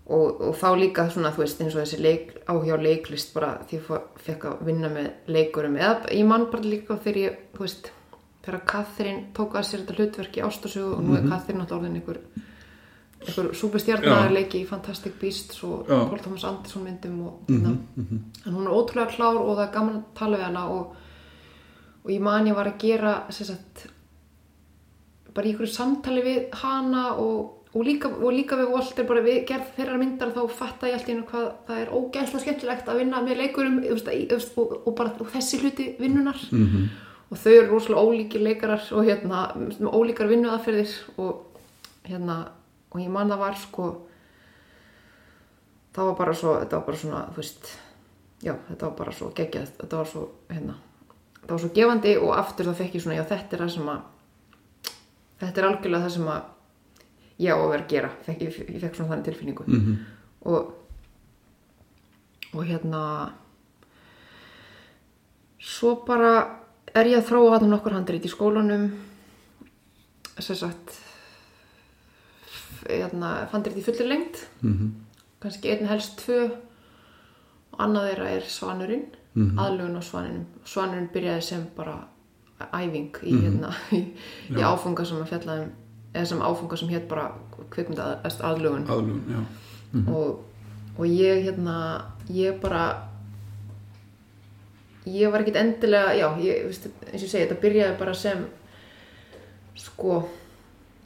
og, og þá líka svona, þú veist, eins og þessi leik, áhjá leiklist bara því ég fekk að vinna með leikurum. Eða ég man bara líka þegar ég, þú veist, þegar Katrín tók að sér þetta hlutverk í Ástasögu og nú er Katrín náttúrulega orðin einhver súpustjarnarleiki í Fantastic Beasts og Já. Paul Thomas Anderson myndum og mm en hún er ótrúlega klár og það er gaman að tala við hana og, og ég man ég var að gera sagt bara í ykkur samtali við hana og, og, líka, og líka við Walter bara við gerð þeirra myndar þá fatta ég allt í einu hvað það er ógæslega skemmtilegt að vinna með leikurum og, bara þessi hluti vinnunar -hmm. og þau eru rosalega ólíkir leikarar og hérna ólíkar vinnuaðferðir og hérna og ég man það var sko það var bara svo þetta var bara svona, þú veist já, þetta var bara svo geggjað þetta var svo, hérna þetta var svo gefandi og aftur þá fekk ég svona já, þetta er það sem að þetta er algjörlega það sem að ég á að vera að gera fekk, ég, ég fekk svona þannig tilfinningu -hmm. og og hérna svo bara er ég að þróa hann nokkur handrið í skólanum sem sagt hérna, handrið í fullir lengt Mhm. kannski einn helst tvö og annað þeirra er svanurinn Mhm. aðlugun á svaninum svanurinn byrjaði sem bara æfing í, Mhm. hérna, í, í áfunga sem að fjalla um eða sem áfunga sem hétt bara kvikmynda að, aðlugun aðlun, já og, og ég hérna ég bara ég var ekkit endilega já, ég, veist, eins og ég segi, þetta byrjaði bara sem sko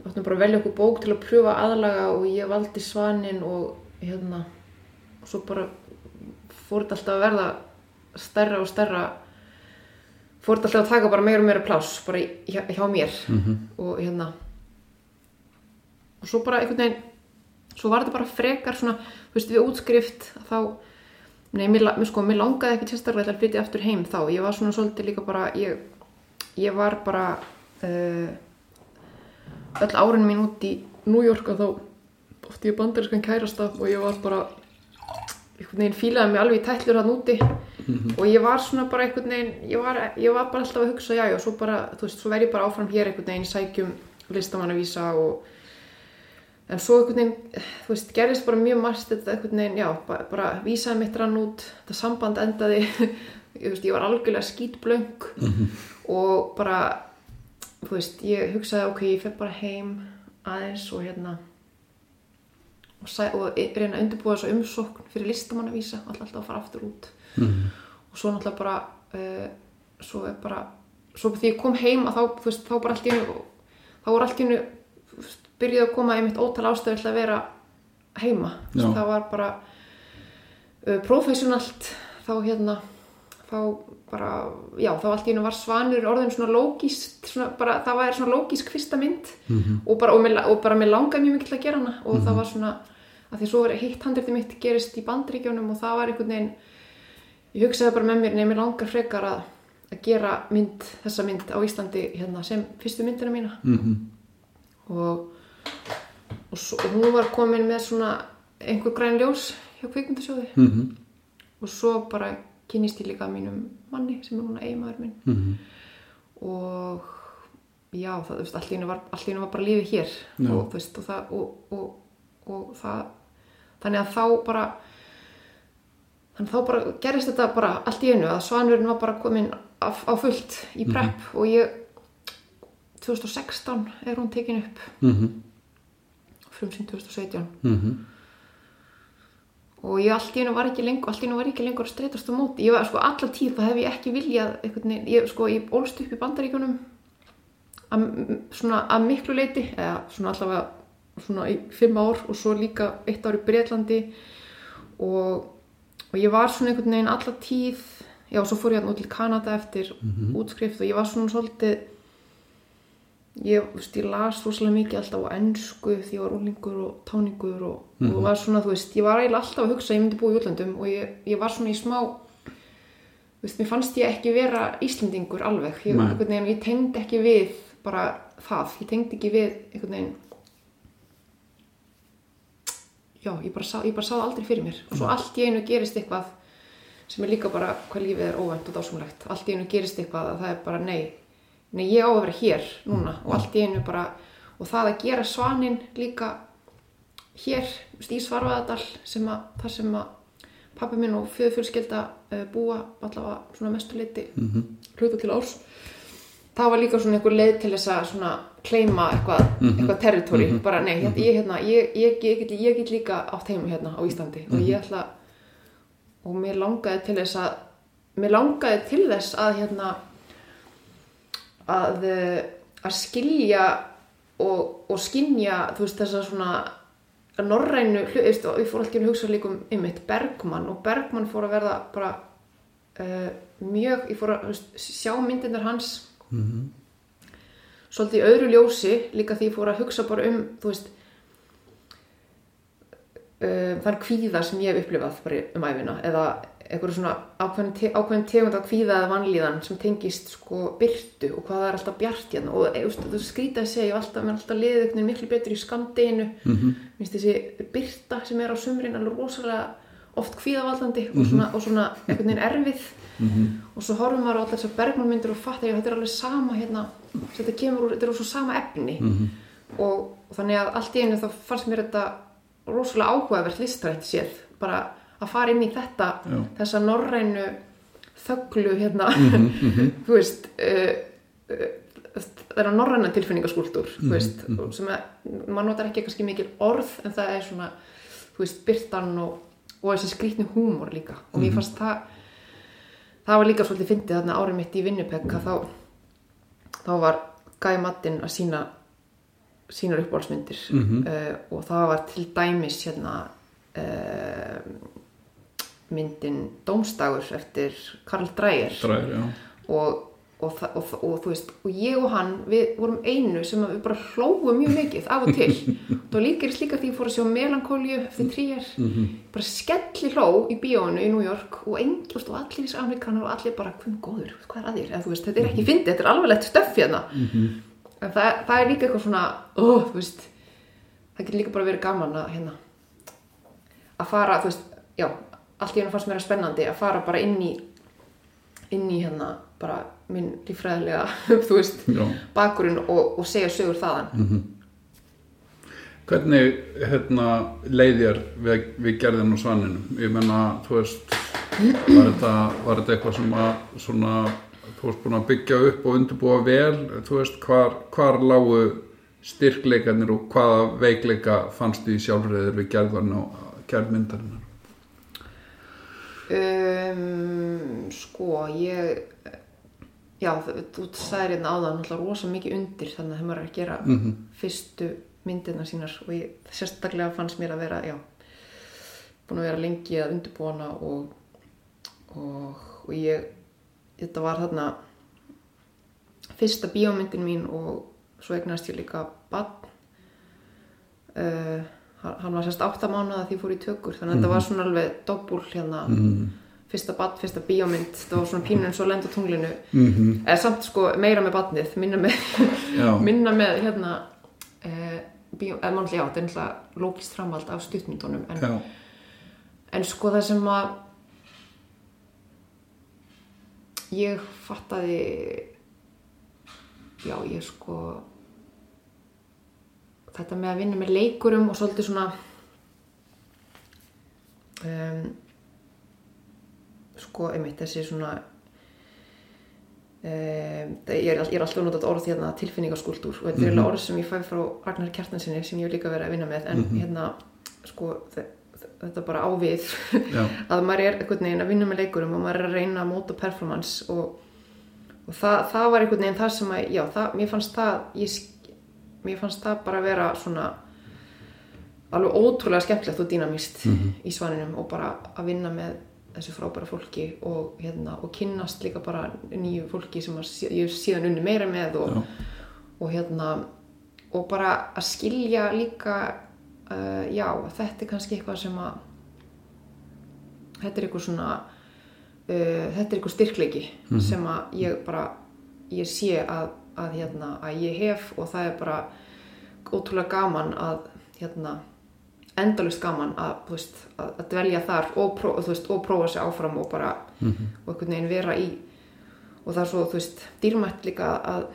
áttum bara að velja okkur bók til að pröfa aðlaga og ég valdi svanin og hérna og svo bara fór þetta alltaf að verða stærra og stærra. Fór þetta alltaf að taka bara meira og meira pláss bara hjá, hjá mér. -hmm. og hérna og svo bara einhvern veginn svo var þetta bara frekar svona þú veist við útskrift þá nei, mér, sko, mér langaði ekki sérstaklega að flytja aftur heim þá, ég var svona svolítið líka bara ég, ég var bara uh, öll árin mín út í New York og þá oft ég bandarískan kærasta og ég var bara einhvern veginn fílaði mig alveg í tætlur hann úti. Og ég var svona bara einhvern veginn ég var, ég var bara alltaf að hugsa já, já, svo bara þú veist, svo verð ég bara áfram hér einhvern veginn sækjum listamannavísa og en svo einhvern veginn, þú veist, gerðist bara mjög margt þetta einhvern veginn, já, bara, bara vísaði mitt rann út, þetta samband endaði ég, veist, ég var algjörlega skítblöng og bara þú veist, ég hugsaði ok, ég fer bara heim aðeins og hérna og, sæ, og reyna að undirbúa þessu umsókn fyrir listamannavísa, alltaf alltaf að fara aftur út. Og svo náttúrulega bara uh, svo er bara svo því ég kom heim að þá, þú veist, þá bara allt í einu þá voru allt í veist, byrjuði að koma einmitt ótal ástöðu til að vera heima. Það var bara uh, professionalt þá hérna þá bara, já, þá allt í einu var svanur orðin svona lógíst svona, bara, það var svona lógísk fyrsta mynd -hmm. og, bara, og, mér, og bara mér langaði mjög mikið til að gera hana og það var svona, að því svo er hitt handriti mitt gerist í bandríkjónum og það var einhvern veginn ég hugsaði bara með mér, nefnir langar frekar að, að gera mynd, þessa mynd á Íslandi hérna, sem fyrstu myndina mína Mhm. og, og, svo, hún var komin með svona einhver græn ljós hjá kvikmyndasjóði Mhm. og svo bara kynist ég líka mínum manni sem er núna eiginmaður minn Mhm. og já, það, þú veist, allt í einu var, var bara lífið hér Já. og, þú veist, og, það, og, og, og það þannig að þá bara þannig að þá bara gerist þetta bara allt í einu að svanurinn var bara komin á, á fullt í prep og ég 2016 er hún tekin upp Mhm. frumsinn 2017 Mhm. Og ég allt í einu var ekki lengur allt í einu var ekki lengur að streytast á móti. Ég var sko alla tíð það hef ég ekki viljað ég sko ég ólst upp í bandaríkjunum að, svona að miklu leiti eða svona allavega svona í fimm ár og svo líka eitt ár í Breitlandi og, og ég var svona einhvern veginn alla tíð já og svo fór ég hann út til Kanada eftir útskrift og ég var svona svolítið ég, veist, ég las rosalega mikið alltaf á ennsku því ég var úlingur og táningur og, og var svona, þú veist, ég var eiginlega alltaf að hugsa að ég myndi búa í útlandum og ég, ég var svona í smá þú veist, mér fannst ég ekki vera Íslendingur alveg, ég, veginn, ég tengdi ekki við bara það, ég tengdi ekki við einhvern veginn já, ég bara, sá, ég bara sá aldrei fyrir mér. Og svo allt í einu gerist eitthvað sem er líka bara hvað lífið er óvænt og dásumlegt allt í einu gerist eitthvað að það er bara nei, nei ég á að vera hér núna og allt í einu bara og það að gera svanin líka hér í Svarfaðardal sem að þar sem að pappi minn og fjöðfjölskylda uh, búa allavega svona mestuleiti mm -hmm. hluta til árs það var líka svona einhver leið til þess að svona kleima eitthvað, eitthvað territory. Bara nei, hérna, ég, hérna, ég, ég, ég, get, ég get líka átt heima hérna á Íslandi. Og ég ætla og mér langaði til þess að mér langaði til þess að hérna að eh, að skilja og, og skinja þú veist þess að svona norrænu, hlu- veist, og ég fór alltaf að hugsa líka um einmitt Bergmann og Bergmann fór að verða bara uh, mjög, ég fór að veist, sjá myndirnar hans svolítið í öðru ljósi líka því ég fór að hugsa bara um þú veist uh, þann kvíða sem ég hef upplifað bara um æfina eða eitthvað svona ákveðin, te ákveðin tegund af kvíða eða vanlíðan sem tengist sko byrtu og hvað það er alltaf bjart hérna. Og e, þú veist, skrítið að segja, alltaf, mér er alltaf veginn miklu betur í skamdeginu mm -hmm. minnst þessi byrta sem er á sumrin alveg rosalega oft kvíðavaldandi og svona, og svona einhvern veginn erfið. Og svo horfum maður á allar þessar bergmannmyndir og fatta að þetta er alveg sama hérna, þetta kemur úr, þetta er úr svo sama efni. Og, og þannig að allt í einu þá fannst mér þetta rosalega áhugavert listrætt séð. Bara að fara inn í þetta Já. þessa norrænu þögglu hérna. Þú veist uh, uh, þeirra norræna tilfinningaskúltúr veist, og sem að maður notar ekki kannski mikil orð en það er svona þú veist, byrtan og, og þessi skrýtni húmor líka. Og mér fannst það það var líka svolítið fyndið þarna árið mitt í Winnipeg að þá, þá var Guy Maddin að sína sínar uppáhaldsmyndir. Uh, og það var til dæmis hérna uh, myndin Dómstagur eftir Karl Dreyer. Já. og, og, og, og, þú veist, og ég og hann við vorum einu sem að við bara hlóum mjög mikið af og til. Það var líka því ég fór að sjá Melankóliu eftir tríjar bara skelli hló í bíónu í New York og, veist, og allir þessi amerikanar og allir bara hvað góður, hvað er að þér, en þú veist, þetta er ekki fyndið þetta er alvarlegt stöff hérna. En það, það er líka eitthvað svona oh, þú veist, það getur líka bara verið gaman að hérna að fara, þú veist, já allt í hennu fannst mér að spennandi að fara bara inn í inn í hérna bara minn líffræðilega, þú veist Já. bakurinn og, og segja sögur þaðan Hvernig hérna, leið þér við, við gerðin og svaninum? Ég menna, þú veist, var þetta, var þetta eitthvað sem að svona, þú veist búin að byggja upp og undirbúa vel, þú veist, hvar, hvar lágu styrkleikarnir og hvaða veikleika fannstu í sjálfriðir við gerðan og gerðmyndarinnar? Um, sko ég já, þú þú sagðir hérna áðan náttúrulega rosa mikið undir þannig að þegar maður er að gera fyrstu myndirna sínar og ég, sérstaklega fannst mér að vera já, búin að vera lengi að undirbúa hana og, og, og ég þetta var þarna fyrsta bíómyndin mín og svo eignast ég líka bann uh, hann var sérst áttamánuða því ég fór í tökur þannig að þetta var svona alveg doppul hérna. Fyrsta bann, fyrsta bíómynd það var svona pínun svo lend á tunglinu. Mhm. eða samt sko meira með bannið minna með, minna með hérna uh, bíó, eða mannlega já, þetta er náttúrulega lókist framhald af stuttmyndunum en, en sko það sem að ég fattaði já ég sko þetta með að vinna með leikurum og svolítið svona um, sko einmitt þessi svona um, það- ég er, er alltaf notað orð hérna tilfinningaskúltúr. Og þetta er mm orð sem ég fæ frá Ragnar Kjartansinni sem ég líka verið að vinna með. En hérna sko þe- þe- þetta bara á við já, að maður er einhvern veginn að vinna með leikurum og maður er að reyna að móta performance og, og það, það var einhvern veginn það sem að, já, það, mér fannst það ég, sk- mér fannst það bara að vera svona alveg ótrúlega skemmtilegt og dýnamist í svaninum og bara að vinna með þessu frábæra fólki og, hérna, og kynnast líka bara nýju fólki sem að, ég síðan unni meira með og, og hérna og bara að skilja líka uh, já, þetta er kannski eitthvað sem að þetta er eitthvað svona uh, þetta er eitthvað styrkleiki sem að ég bara ég sé að, að hérna að ég hef og það er bara ótrúlega gaman að hérna endalust gaman að, veist, að, að dvelja þar og, pró, veist, og prófa sig áfram og bara og einhvern veginn vera í og það er svo, þú veist, dýrmætt líka að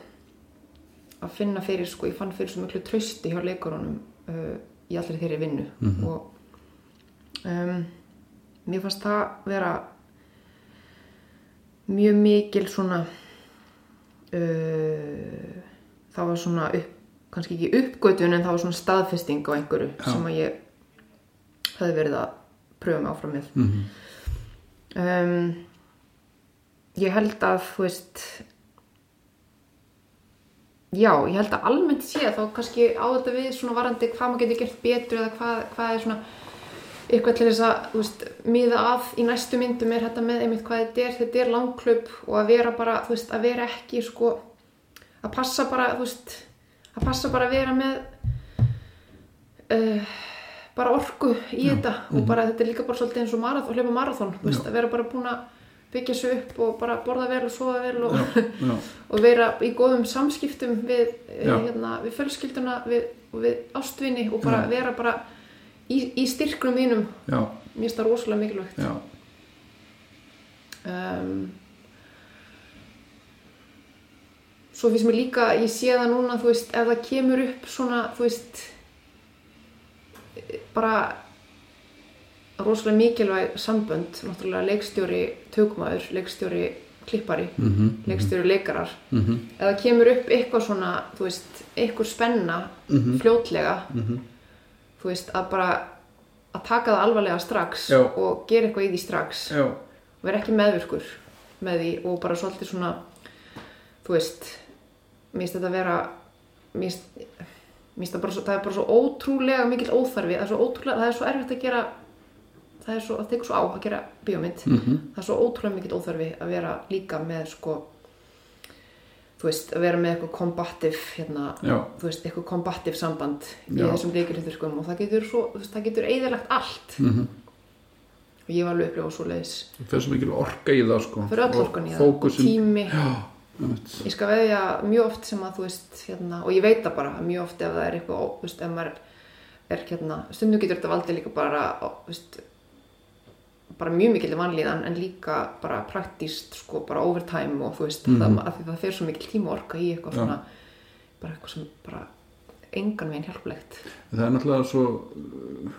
að finna fyrir sko, ég fann fyrir svo miklu trausti hjá leikurunum uh, í allri þeirri vinnu og um, mér fannst það vera mjög mikil svona uh, það var svona upp, kannski ekki uppgötun en það var svona staðfesting á einhverju Já. sem að ég hefði verið að pröfa mig áfram með Mhm. um, ég held að þú veist já, ég held að almennt sé þá kannski á þetta við svona varandi hvað maður getur gert betur eða hvað, hvað er svona eitthvað til þess að þú veist, miða að í næstu myndum er þetta með einmitt hvað þetta er, þetta er langklub og að vera bara, þú veist, að vera ekki sko, að passa bara, þú veist að passa bara að vera með uh, bara orku í þetta og bara þetta er líka bara svolítið eins og marathon, hljópa marathon, þú veist, að vera bara búin að byggja sig upp og bara borða vel og sofa vel og, já, og vera í góðum samskiptum við, eh, Já. hérna, við fjölskylduna við, og við ástvinni og bara Já. vera bara í, í styrknum mínum. Já, mér finnst það rosalega mikilvægt. Já, um, svo finnst mér líka ég sé það núna, þú veist, ef það kemur upp svona, þú veist bara rosalega mikilvæg sambönd náttúrulega leikstjóri tökumæður, leikstjóri klippari, mhm, leikstjóri leikarar. Mhm, ef það kemur upp eitthvað svona þú veist, eitthvað spenna Mhm. fljótlega mhm, þú veist, að bara að taka það alvarlega strax Já. og gera eitthvað í því strax. Já, og vera ekki meðvirkur með því og bara svolítið svona þú veist mér finnst þetta vera finnst það það er bara svo ótrúlega mikill óþarfi, það er svo ótrúlega, það er svo erfitt að gera það er svo, það tekur svo á að gera bíómynd, mhm, það er svo ótrúlega mikill óþarfi að vera líka með sko þú veist, að vera með eitthvað kombativ hérna, já, þú veist, eitthvað kombativ samband í Já. þessum leikilhundurkum og það getur svo, þú veist, það getur eðalagt allt. Mhm. og ég var alveg upplifa svo leiðis Það fer svo mikil orka í það sko. Fyrir öll Og orkan í það. Og fókusinn- tími. Já, ég skal veðja mjög oft sem að þú veist hérna, og ég veit það bara mjög oft ef það er eitthvað þú veist, ef maður er hérna stundum getur þetta valdið líka bara þú veist, bara mjög mikil vanlíðan en líka bara praktíst sko bara overtime og þú veist Mhm. það, að því það fer svo mikil tíma orka í eitthvað svona bara eitthvað sem bara engan veginn hjálplegt. Það er náttúrulega svo uh,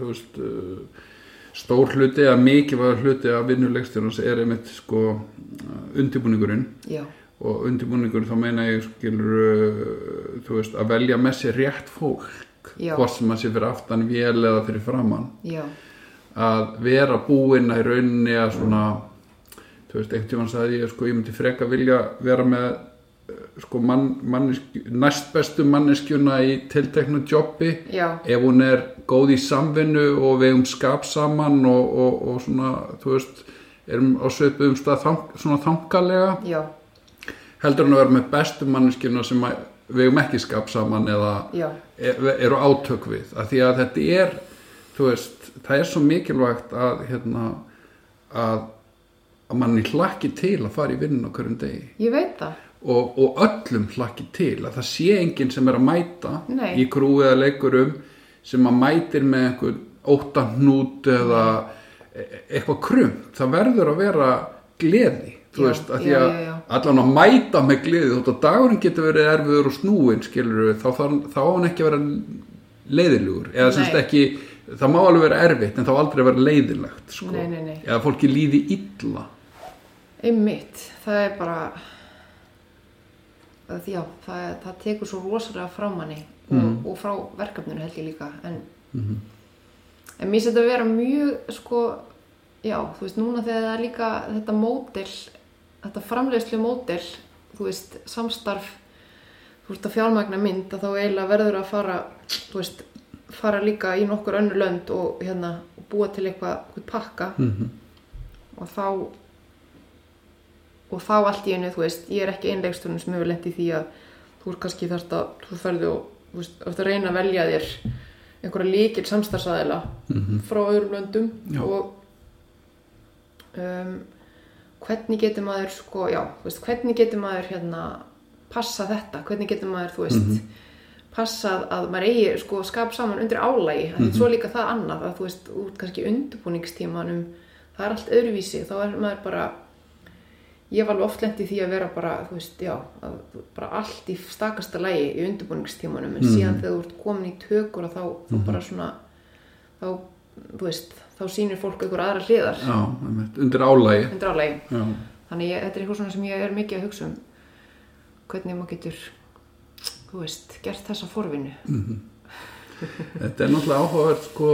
þú veist uh, stór hluti að mikilvæg hluti af vinnulegstjórnans er einmitt sko undibúningurinn já, og undibúningur þá meina ég skilur uh, þú veist að velja með sér rétt fólk Já. hvort sem að sé fyrir aftan vél eða fyrir framann já, að vera búinn að í rauninni að svona þú veist, einhvern tímann sagði ég sko ég myndi freka vilja vera með eh, sko mann, mannesku, næst bestu manneskjuna í tilteknu jobbi já, ef hún er góð í samvinnu og við um skap saman og, og, og svona, þú veist erum á sveipuðum stað þang, svona þangalega já, heldur hann að vera með bestu manneskjuna sem að, við um ekki skap saman eða er, eru átök við. Að því að þetta er þú veist, það er svo mikilvægt að hérna að, að manni hlakki til að fara í vinnun á hverjum degi. Ég veit það. Og, og öllum hlakki til að það sé enginn sem er að mæta Nei. í krúi eða leikurum sem að mætir með einhvern óttahnút eða e- eitthvað krum það verður að vera gleði þú Já, veist, að því já, að já, allan að mæta með gleði þótt að dagurinn getur verið erfiður og snúin skilur við, þá, þá, þá á hann ekki að vera leiðilugur eða semst ekki, það má alveg vera erfitt en þá aldrei vera leiðilegt sko. Nei, nei, nei. eða fólki líði illa einmitt, það er bara það, já, það, það tekur svo rosalega frá manni og, og frá verkefninu held ég líka en, en mér setja að vera mjög sko, já, þú veist, núna þegar það er líka þetta módel þetta framleiðslu módel þú veist, samstarf þú veist að fjármagna mynd að þá eiginlega verður að fara þú veist, fara líka í nokkur önnur lönd og hérna og búa til eitthvað, pakka. Mm og þá og þá allt í einu, þú veist, ég er ekki einlegstunum sem hefur lent í því að þú er kannski þarft að, þú ferði og þú veist, að reyna að velja þér einhverja líkil samstarfsæðila frá öðrum löndum Já. og um, hvernig getur maður sko, já, þú veist, hvernig getur maður hérna, passa þetta, hvernig getur maður, þú veist passað að maður eigi sko skap saman undir álægi, mm -hmm. svo líka það annað að þú veist, út kannski undirbúningstímanum það er allt öðruvísi, þá er maður bara ég var alveg oft lent í því að vera bara, þú veist, já, að, bara allt í stakasta lægi í undirbúningstímanum en Mhm. síðan þegar þú ert komin í tökur og þá, þá Mhm. bara svona, þá, þú veist, þá sýnir fólk einhver aðra hliðar já, undir álægi undir álægi. Þannig ég, þetta er eitthvað svona sem ég er mikið að hugsa um hvernig maður getur, þú veist, gert þessa forvinnu. Þetta er náttúrulega áhugavert sko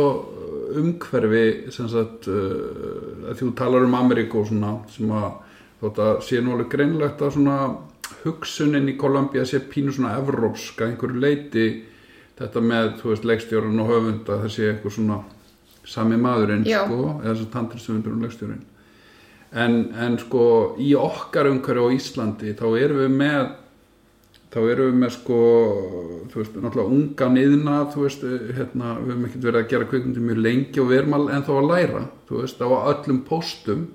umhverfi sem sagt uh, að þú talar um Ameríku og svona sem að þótt að sé nú alveg greinlegt að svona hugsunin í Kolumbía sé pínu svona evrópska einhverju leiti þetta með, þú veist, leikstjóran og höfund að það sé eitthvað svona sami maðurinn sko, eða þess að tandristöfundur og leikstjórin en, en sko í okkar umhverfi á Íslandi þá erum við með þá erum við með sko þú veist, náttúrulega unga niðna þú veist, hérna, við höfum ekkert verið að gera kvikmundi mjög lengi og við erum al- ennþá að læra þú veist, á öllum póstum.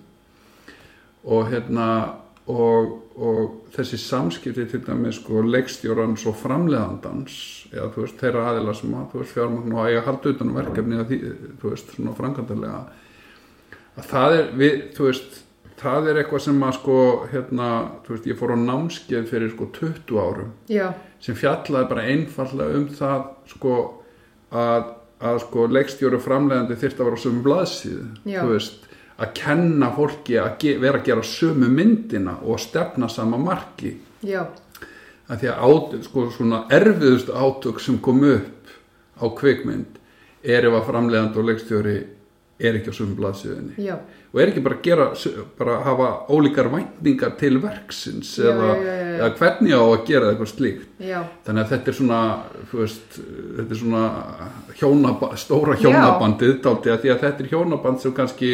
Og hérna og, og þessi samskipti til dæmis sko leikstjórans og framleiðandans eða þú veist, þeirra aðila sem að þú veist, fjármagn og að eiga halda utan um verkefni að því, þú veist, svona frangandarlega að það er við, þú veist það er eitthvað sem að sko hérna, þú veist, ég fór á námskeið fyrir sko 20 árum. Já, sem fjallaði bara einfallega um það sko að, að sko leikstjóru framleiðandi þyrfti að vera á sömu blaðsíðu þú veist, að kenna fólki að vera að gera sömu myndina og stefna sama marki. Já, að því að át, sko, svona erfiðust átök sem kom upp á kvikmynd er ef að framleiðandi og leikstjóri er ekki á sömu blaðsíðunni. Já, og er ekki bara að gera bara að hafa ólíkar væntingar til verksins Já, eða, já, já, eða hvernig á að gera eitthvað slíkt? Já, þannig að þetta er svona veist, þetta er svona hjónaba, stóra hjónabandið dálítið að því að þetta er hjónaband sem kannski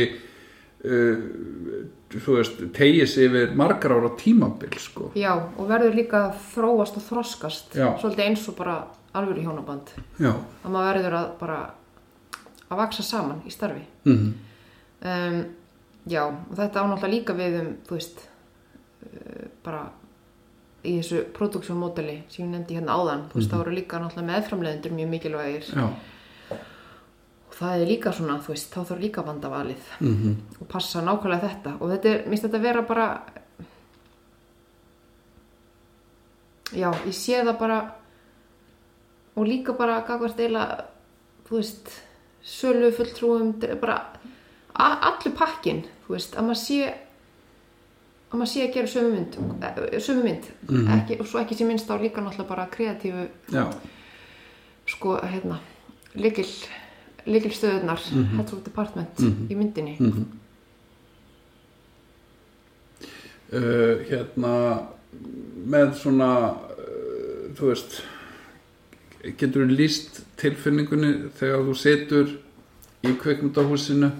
uh, veist, tegið sig yfir margar ára tímabil sko. Já, og verður líka þróast og þroskast, svolítið eins og bara alvöru hjónaband, já, að maður verður að bara að vaksa saman í starfi. mm um, já, og þetta ánáttúrulega líka við um, þú veist uh, bara í þessu produksjónmódeli sem ég nefndi hérna áðan þú veist, þá eru líka náttúrulega meðframleðendur mjög mikilvægir. Já. Og það er líka svona, þú veist, þá þarf líka vanda valið mm og passa nákvæmlega þetta. Og þetta er, minnst þetta vera bara já, ég sé það bara og líka bara gagvart eiginlega, þú veist sölu fulltrúum bara allur pakkin þú veist, að maður sé að maður sé að gera sömu mynd eh, sömu mynd, ekki, og svo ekki sé minnst á líka náttúrulega bara kreatífu já, sko, hérna líkil, líkil stöðunar heads of department í myndinni. Uh, hérna með svona uh, þú veist getur þú líst tilfinningunni þegar þú situr í kveikmyndahúsinu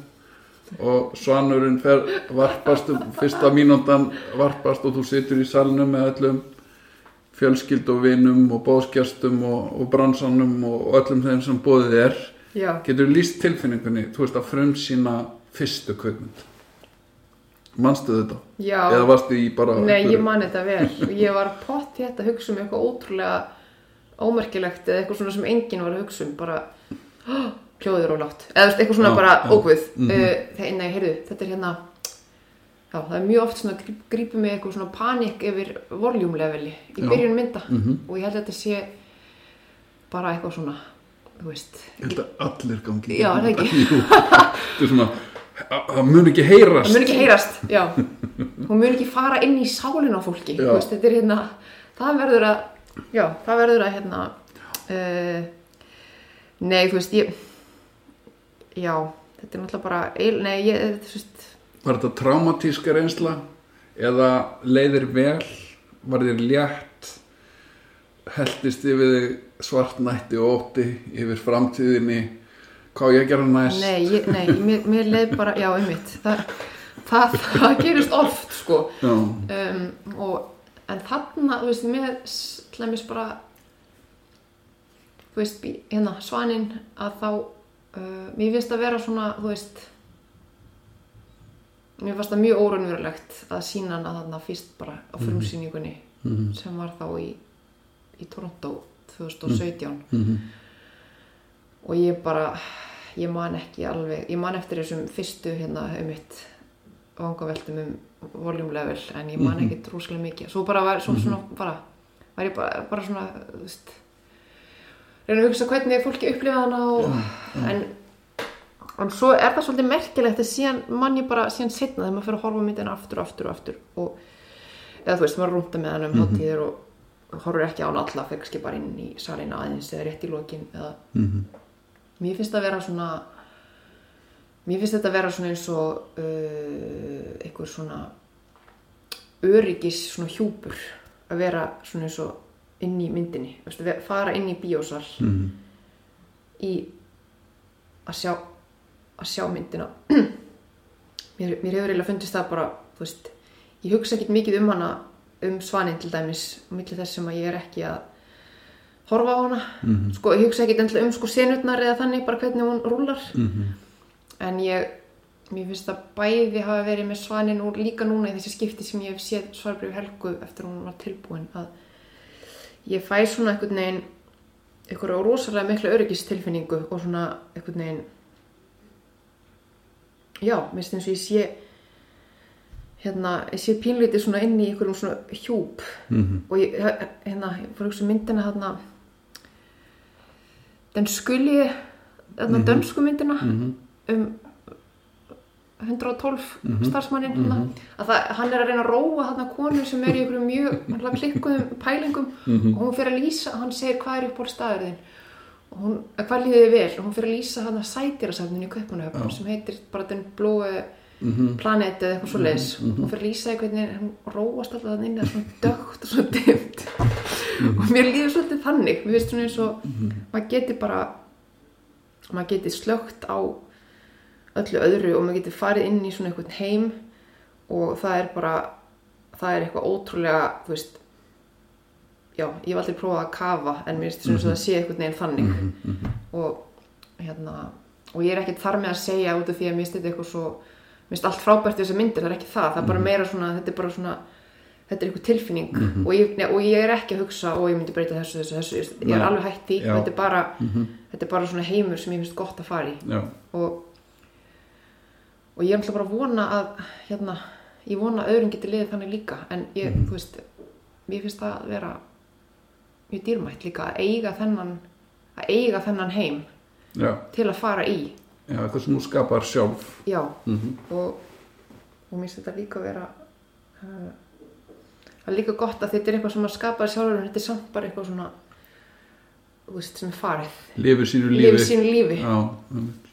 og svanurinn fer varpast um fyrsta mínúndan varpast og þú situr í salnum með öllum fjölskyld og vinum og bóðskjastum og, og bransanum og, öllum þeim sem bóðið er. Já, getur líst tilfinningunni? Þú veist að frumsýna fyrstu kveikmynd manstu þetta? já. Eða varstu í bara Nei, ég man þetta vel. Ég var pott hétt að hugsa um eitthvað ótrúlega ómerkilegt eða eitthvað svona sem enginn var að hugsa um, bara "Hó, hljóður og látt. Eða eitthvað svona Já, bara ógvið. Mhm. Uh, nei, heyrðu, þetta er hérna, já, það er mjög oft svona, gríp, grípum mig eitthvað svona panik yfir voljúmleveli í byrjun mynda Mhm. og ég held að þetta sé bara eitthvað svona, þú veist, Ég held að allir gangi Já, það ekki? þetta. Er svona að- það mun ekki heyrast það mun ekki heyrast, já, hún mun ekki fara inn í sálinn á fólki, veist, þetta er hérna, það verður að, já, það verður að, hérna, uh, nei, þú veist, ég, já, þetta er náttúrulega bara, eil, nei, ég, þú veist, Var þetta traumatíska reynsla eða leiðir vel? Var þér létt? Heldist yfir svartnætti og ótti yfir framtíðinni? Hvað ég gera næst? Nei, ég, nei, mér, mér leið bara, já, einmitt, það, það, það gerist oft, sko, um, og, en þarna, þú veist, með slemmis bara, þú veist, hérna, svaninn, að þá, uh, mér finnst að vera svona, þú veist, mér fannst það mjög óraunverulegt að sína hana þarna fyrst bara á frumsýningunni Mhm. sem var þá í, í Toronto 2017 Mhm. og ég bara ég man ekki alveg, ég man eftir þessum fyrstu hérna um mitt vangaveltum um volume level en ég man ekki drúslega mikið. Svo bara var, svo, svona, bara, var ég bara, bara svona reyna að hugsa hvernig fólki upplifa hana og, en en svo er það svolítið merkilegt að síðan mann ég bara síðan setna þegar maður fyrir að horfa á myndina aftur og aftur og aftur og eða þú veist, maður rúnda með hann um hátíðir og, og horfur ekki á hann alla fyrir kannski bara inn í salina aðeins eða rétt í lokin eða Mhm. mér finnst það að vera svona mér finnst þetta að vera svona eins og uh, einhver svona öryggis svona hjúpur að vera svona eins og inn í myndinni, veistu, ve- fara inn í bíósal Mhm. í að sjá að sjá myndina mér, mér hefur eiginlega fundist það bara þú veist, ég hugsa ekkert mikið um hana um svaninn til dæmis á milli þess sem að ég er ekki að horfa á hana Mhm. sko, ég hugsa endilega um sko senutnar eða þannig bara hvernig hún rúlar Mhm. en ég mér finnst að bæði hafa verið með svaninn og líka núna í þessi skipti sem ég hef séð svarbrif Helgu eftir hún var tilbúin að ég fæ svona einhvern veginn einhverja rosalega mikla öryggistilfinningu og svona einhvern veginn já, mér finnst eins og ég sé hérna, ég sé pínlítið svona inn í einhverjum svona hjúp Mhm. og ég, hérna, ég fór hugsa um myndina hérna den skuli hérna, dönsku myndina Mhm. um 112 Mhm. starfsmannin hérna, að það, hann er að reyna að róa þarna konu sem er í einhverjum mjög náttúrulega klikkuðum pælingum Mhm. og hún fyrir að lýsa, hann segir hvað er upp á staðurðin og hún, að hvað líði þið vel? Og hún fyrir að lýsa hann að sætirasafninu í Kaupanahöfn sem heitir bara den blói Mhm. planet eða eitthvað svo leis og hún fyrir að lýsa því hvernig hún róast alltaf þannig inn það er svona dögt og svona dimt og mér líður svolítið þannig. Mér finnst svona eins og maður geti bara maður geti slögt á öllu öðru og maður geti farið inn í svona einhvern heim og það er bara það er eitthvað ótrúlega þú veist já, ég hef aldrei prófað að kafa en mér finnst eins og það sé einhvern veginn þannig. Og hérna og ég er ekkert þar með að segja út af því að mér finnst þetta eitthvað svo mér finnst allt frábært í þessu myndir, það er ekki það það er bara meira svona, þetta er bara svona þetta er einhver tilfinning. Og, ég, og ég er ekki að hugsa og ég myndi breyta þessu, þessu, þessu ég er alveg hætt í, Já. þetta er bara þetta er bara svona heimur sem ég finnst gott að fara í. Já. og og ég er alltaf bara að vona að hérna, ég vona að öðrum geti liðið þannig líka en ég, þú veist mér finnst það að vera mjög dýrmætt líka að eiga þennan að eiga þennan heim Já. til að fara í Já, eitthvað sem þú skapar sjálf. já, Mhm. og og mér finnst þetta líka vera uh, það er líka gott að þetta er eitthvað sem að skapa sjálfur en þetta er samt bara eitthvað svona þú veist, sem er farið Lifir sínu lífi. lifið sínu lífi Já, einmitt.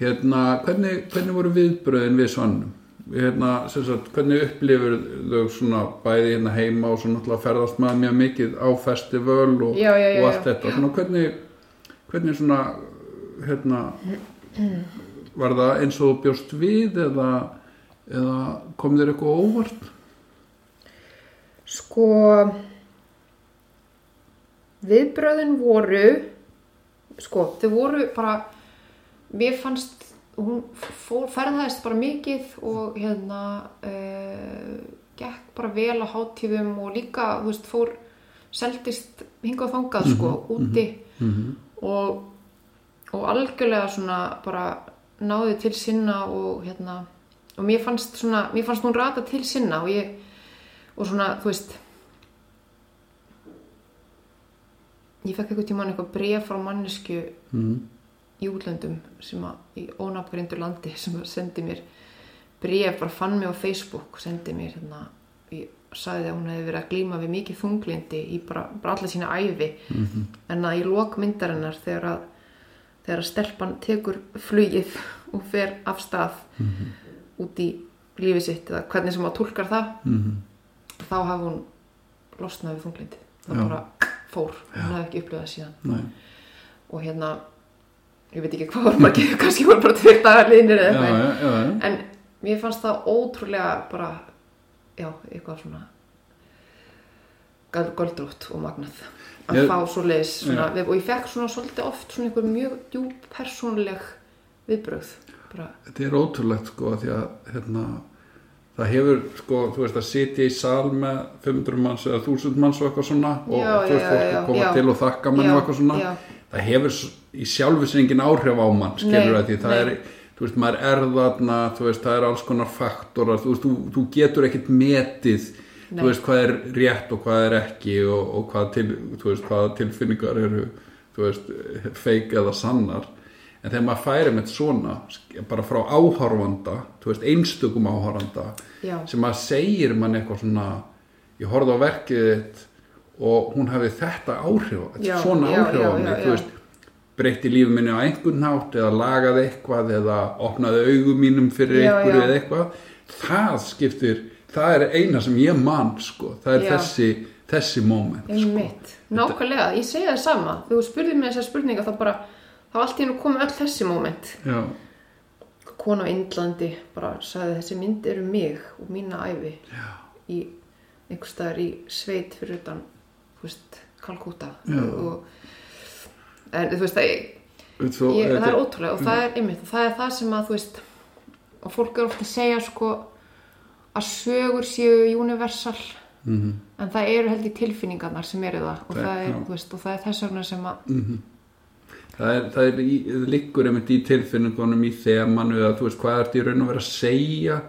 Hérna, hvernig, hvernig voru viðbröðin við svannum? Hérna, sagt, hvernig upplifur þau svona bæði hérna heima og svona náttúrulega ferðast maður mjög mikið á festival og, Já, já, já, og allt þetta. Svona, hvernig, hvernig svona, hérna, var það eins og þú bjóst við eða, eða kom þér eitthvað óvart? Sko viðbröðin voru sko, þau voru bara mér fannst hún fór, ferðaðist bara mikið og hérna uh, gekk bara vel á hátíðum og líka, þú veist, fór seldist hingað og þangað sko, úti Mm og, og algjörlega svona bara náði til sinna og hérna og mér fannst svona, mér fannst hún rata til sinna og ég, og svona, þú veist ég fekk eitthvað tímann eitthvað bref frá mannesku -hmm. Í útlöndum sem að, í ónafngrindu landi sem að sendi mér bref, bara fann mig á Facebook sendi mér hérna, ég sagði að hún hefði verið að glíma við mikið þunglindi í bara, bara alla sína æfi en að í lok myndarinnar þegar að þegar að stelpan tekur flugið og fer af stað út í lífið sitt eða hvernig sem að tólkar það Mm þá hafi hún losnað við þunglindi það Já. bara fór, hún hefði ekki upplifað það síðan. Nei. og hérna ég veit ekki hvað var margir, kannski voru bara tveir dagar liðnir eða eitthvað já, já, já. en mér fannst það ótrúlega bara, já, eitthvað svona göldrótt og magnað að Ég- fá svo leiðis svona, við, og ég fekk svona svolítið oft svona einhver mjög djúb persónuleg viðbrögð bara, Þetta er ótrúlegt sko því að hérna, það hefur sko, þú veist að sitja í sal með 500 manns eða 1000 manns og eitthvað svona og þú veist fólk að koma já. til og þakka mann og eitthvað svona já. Það hefur í sjálfu sér engin áhrif á mann skilur að því það nei. er, þú veist, maður er þarna þú veist, það er alls konar faktorar þú veist, þú, þú getur ekkert metið Nei. þú veist, hvað er rétt og hvað er ekki og, og hvað, til, þú veist, hvað tilfinningar eru þú veist, feik eða sannar en þegar maður færi með svona bara frá áhorfanda þú veist, einstökum áhorfanda Já. sem maður segir mann eitthvað svona ég horfði á verkið þitt og hún hafi þetta áhrif Já, svona já, áhrif á já, þú veist, breytti lífi minni á einhvern nátt eða lagaði eitthvað eða opnaði augum mínum fyrir einhverju eða eitthvað. Það skiptir, það er eina sem ég man sko, það er Já. þessi þessi moment sko. Nákvæmlega, ég segi það sama. Þú spurðir mig þessar spurninga þá bara þá allt í hennu komið öll þessi moment. Já, kona á Indlandi bara sagði þessi mynd eru mig og mína já, í einhvers staðar í sveit fyrir utan veist, Kalkúta og en þú veist það, svo, ég, það er ótrúlega og það er einmitt og það er það sem að þú veist og fólk er ofta að segja sko að sögur séu universal. Mhm. en það eru held í tilfinningarnar sem eru það. Og Það- það er, veist, og það er þess vegna sem að það er, það er í, liggur einmitt í tilfinningunum í þemanu eða þú veist hvað er þetta í raun og vera að segja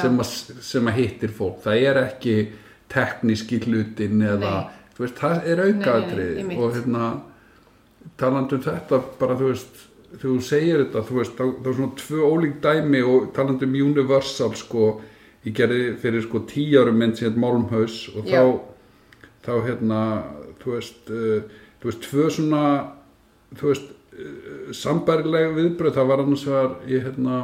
sem að, sem að hittir fólk. Það er ekki tekníski hlutin eða, Nei. Þú veist, það er aukaðrið og hérna talandi um þetta bara þú veist þegar þú segir þetta, þú veist, það, er svona tvö ólík dæmi og talandi um Universal sko, ég gerði fyrir sko tíu árum mynd síðan Málmhaus og Já. þá þá hérna, þú veist uh, þú veist, tvö svona þú veist, uh, sambærileg viðbröð, það var annars var ég hérna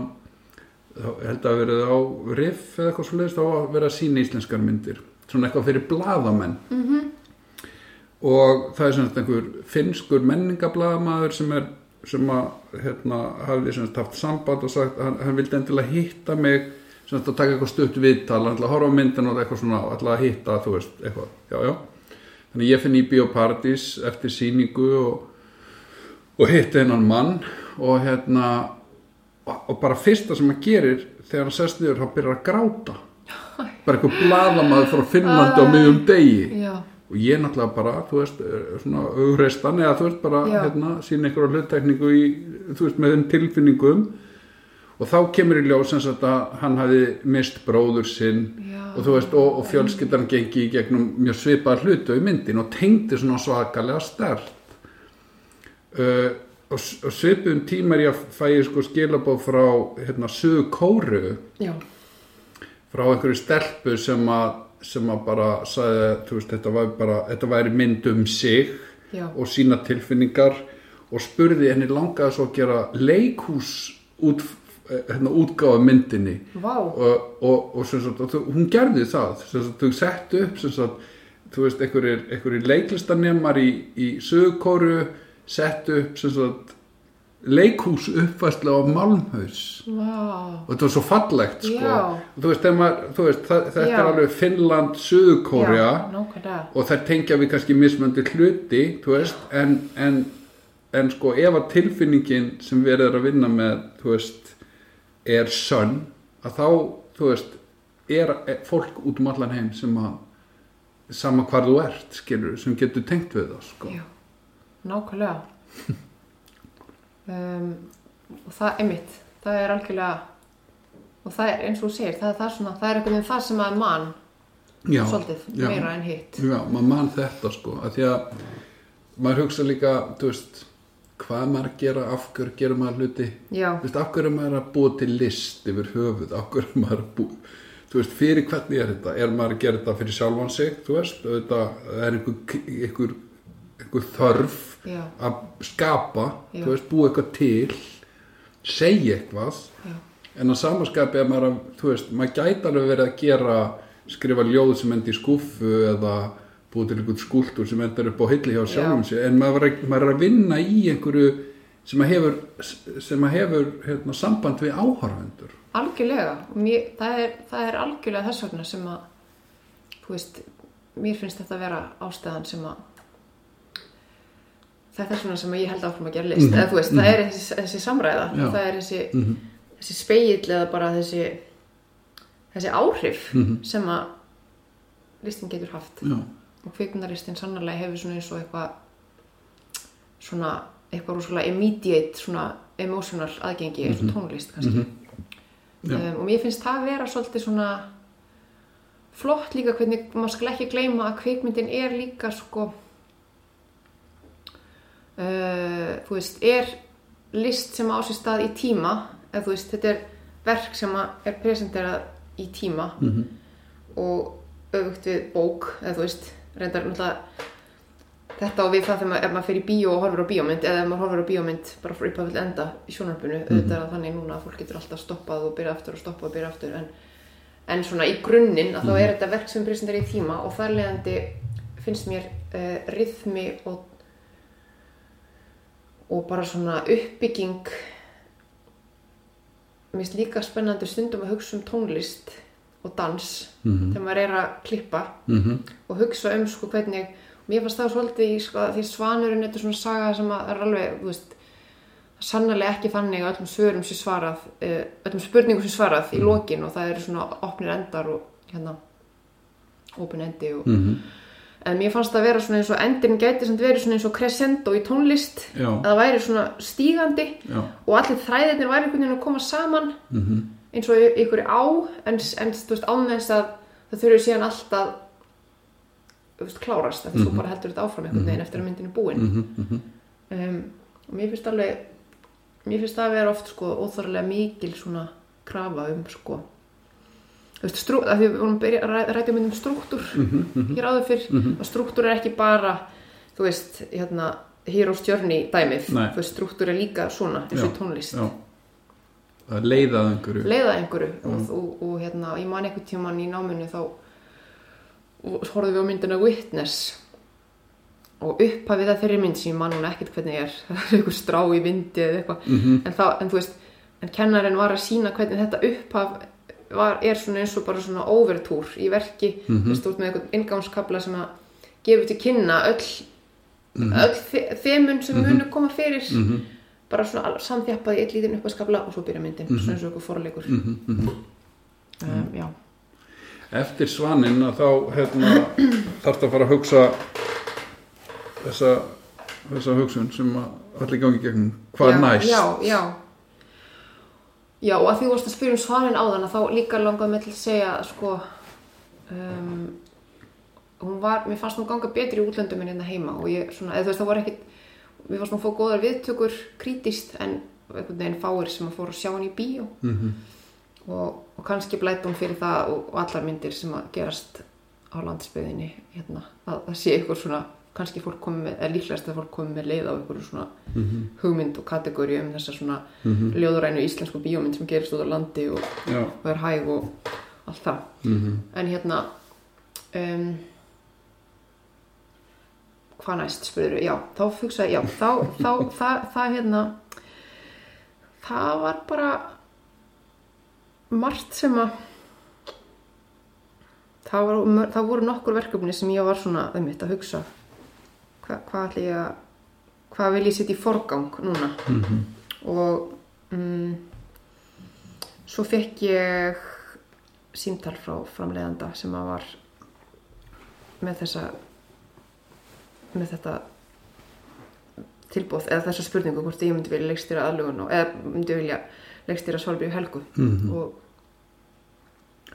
þá held að verið á riff eða eitthvað svo leiðist þá að vera að sína íslenskar myndir svona eitthvað fyrir blaðamenn -hmm. Og það er svona einhver finnskur menningablaðamaður sem er sem að hérna hafði sem sagt haft samband og sagt hann, hann vildi endilega hitta mig sem sagt að taka eitthvað stutt viðtal hann ætla að horfa á myndin og eitthvað svona ætla að hitta þú veist, eitthvað, já já. Þannig ég finn í Bíóparadís eftir sýningu og, og hitti hennan mann og hérna og, bara fyrsta sem hann gerir þegar hann sest niður, þá byrjar að gráta. Bara eitthvað blaðamaður frá Finnlandi á miðjum degi. Já, og ég náttúrulega bara, þú veist, eh, svona augreistan eða þú veist bara, Já. hérna, sína einhverja hluttekningu í, þú veist, með þeim tilfinningum. Og þá kemur í ljós sem sagt að hann hafi mist bróður sinn. Já. og þú veist, og, og fjölskyldan gengi í gegnum mjög svipað hlutu í myndin og tengdi svona svakalega stert uh, og, s- og svipuðum tíma er ég að fæ ég sko skilabóð frá hérna, Suðu Kóru já, frá einhverju stelpu sem að, sem að bara sagði, þú veist, þetta væri bara, þetta væri mynd um sig já, og sína tilfinningar og spurði henni langaði svo að gera leikhús út, hérna, útgáfa myndinni. Og, og, og sagt, þú- hún gerði það. Þau settu upp sagt, þú veist, einhverjir, leiklistanemar í, í sögukóru settu upp sem sagt, leikhús uppfæslu á Malmhaus vá, og þetta var svo fallegt sko. Þú veist, maður, þú veist það, þetta Já. er alveg Finnland, nákvæmlega og þær tengja við kannski mismöndi hluti veist, en, en, en sko ef að tilfinningin sem við erum að vinna með þú veist, er sönn að þá, þú veist er, fólk út um allan heim sem að sama hvar þú ert, skilur, sem getur tengt við það sko. Nákvæmlega um, og það er mitt það er algjörlega og það er eins og segir, það er það svona það er einhvern veginn það sem að mann Já, svolítið, já. meira en hitt. Já, maður mann þetta sko að því að maður hugsa líka, þú veist hvað maður að gera, af hverju gerir maður hluti? Já, þú veist, af hverju er maður að búa til list yfir höfuð, af hverju er maður að búa þú veist, fyrir hvernig er þetta? Er maður að gera þetta fyrir sjálfan sig, þú veist það er einhver, einhver, einhver þörf já, að skapa, Já. þú veist, búa eitthvað til segja eitthvað. Já, en á samaskapi er maður að, þú veist, maður gæti alveg verið að gera skrifa ljóð sem endi í skúffu eða búið til einhvern skúltur sem endar upp á hilli hjá sjálfum sér. En maður er, að, maður er að vinna í einhverju sem að hefur, sem að hefur hérna, samband við áhorfendur. Algjörlega. Mér, það, er, það er algjörlega þess vegna sem að þú veist, mér finnst þetta að vera ástæðan sem að það er vegna sem ég held áfram að gera list. Mhm, eða þú veist, það er þessi, þessi samræða. Já. það er þessi, mm þessi speill eða bara þessi þessi áhrif Mhm. sem að listin getur haft. Já, og kvikmyndaristin sannarlega hefur svona eins og eitthvað svona eitthvað rosalega immediate svona emotional aðgengi eins og tónlist kannski. Mhm. Um, og mér finnst það vera svolítið svona flott líka hvernig maður skal ekki gleyma að kvikmyndin er líka sko uh, þú veist, er list sem á sér stað í tíma eða þú veist, þetta er verk sem er presenterað í tíma. Mhm. og öfugt við bók eða þú veist, reyndar náttúrulega þetta og við það þegar maður, maður í bíó og horfir á bíómynd eða ef maður horfir á bíómynd bara frá upphafið til enda í sjónarpunu auðvitað er þannig núna að fólk getur alltaf stoppað og byrja aftur og stoppað og byrja aftur en, en svona í grunninn að þá er þetta verk sem presentar í tíma og þar leðandi finnst mér uh, rithmi og og bara svona uppbygging mér finnst líka spennandi stundum að hugsa um tónlist og dans Mhm. þegar maður er að klippa Mhm. og hugsa um sko hvernig mér fannst það svolítið í sko, því svanurinn þetta er svona saga sem er alveg veist, sannarlega ekki þannig öllum svörum sér svarað uh, öllum spurningum sér svarað í lokin og það eru svona opnir endar og hérna open endi og Mhm. En mér fannst það vera svona eins og endin gæti samt verið svona eins og crescendo í tónlist Já. að það væri svona stígandi Já. og allir þræðirnir væri einhvern veginn að koma saman Mhm. eins og ykkur á en, en þú veist án þess að það þurfi síðan alltaf þú veist, klárast af því þú bara heldur þetta áfram einhvern veginn eftir að myndin er búin Mhm. Mhm. um, og mér finnst alveg mér finnst það að vera oft sko óþorlega mikil svona krafa um sko þú veist, strú, að því við vorum að byrja að ræ- ræða mynd um struktúr hér áður fyrr. Að struktúr er ekki bara þú veist, hérna Heroes Journey dæmið, Nei. þú veist, struktúr er líka svona eins og tónlist. Já. Það leiðað einhverju. leiða einhverju. Og, og, og hérna, ég man einhvern tíman í náminu þá horfðum við á myndina Witness. Og upphafið að þeirri mynd sem ég man núna ekkert hvernig er það er einhver strá í vindi eða eitthvað. Mhm. en, þá, en þú veist, en kennarinn var að sína hvernig þetta upphaf var, er svona eins og bara svona overtúr í verki, þú veist, þú ert með einhvern inngangskabla sem að gefur til kynna öll, öll þe- þemun sem munu koma fyrir Mhm. bara svona í eitt lítinn upphafskabla og svo byrja myndin, svona eins og eitthvað forleikur Mhm. Mhm. um, já, Eftir svaninn að þá hérna, þarf að fara að hugsa þessa, þessa hugsun sem að allir gangi gegnum. Hvað já, næst? já, já já, og að því þú varst að spyrja um svarin áðan að þá líka langaði mig til að segja að sko um, hún var, mér fannst hún ganga betri í útlöndum en hérna heima og ég svona, eða þú veist það voru ekkit mér fannst hún fóð góðar viðtökur krítíst en einhvern veginn fáir sem að fóru að sjá hann í bíó Mhm. og, og kannski blætt hún fyrir það og, og allar myndir sem að gerast á landsbyðinni hérna, að það sé ykkur svona kannski fólk komið með, eða líklegast að fólk komið með leið á ykkur svona Mhm. hugmynd og kategóri um þessa svona Mhm. ljóðurænu íslensku bíómynd sem gerist út á landi og, og er hæg og allt það Mhm. en hérna um, hvað næst spurður já, þá fugsaði, já, þá, þá það, það hérna það var bara margt sem að það, var, það voru nokkur verkefni sem ég var svona um mitt að hugsa Hva, hvað ætla ég að hvað vil ég setja í forgang núna Mhm. og mm, svo fekk ég símtal frá framleiðanda sem að var með þessa með þetta tilbúð eða þessa spurningu hvort ég myndi vilja leikstýra aðlugun og eða myndi vilja leikstýra Svalbjörg Helgu Mhm. og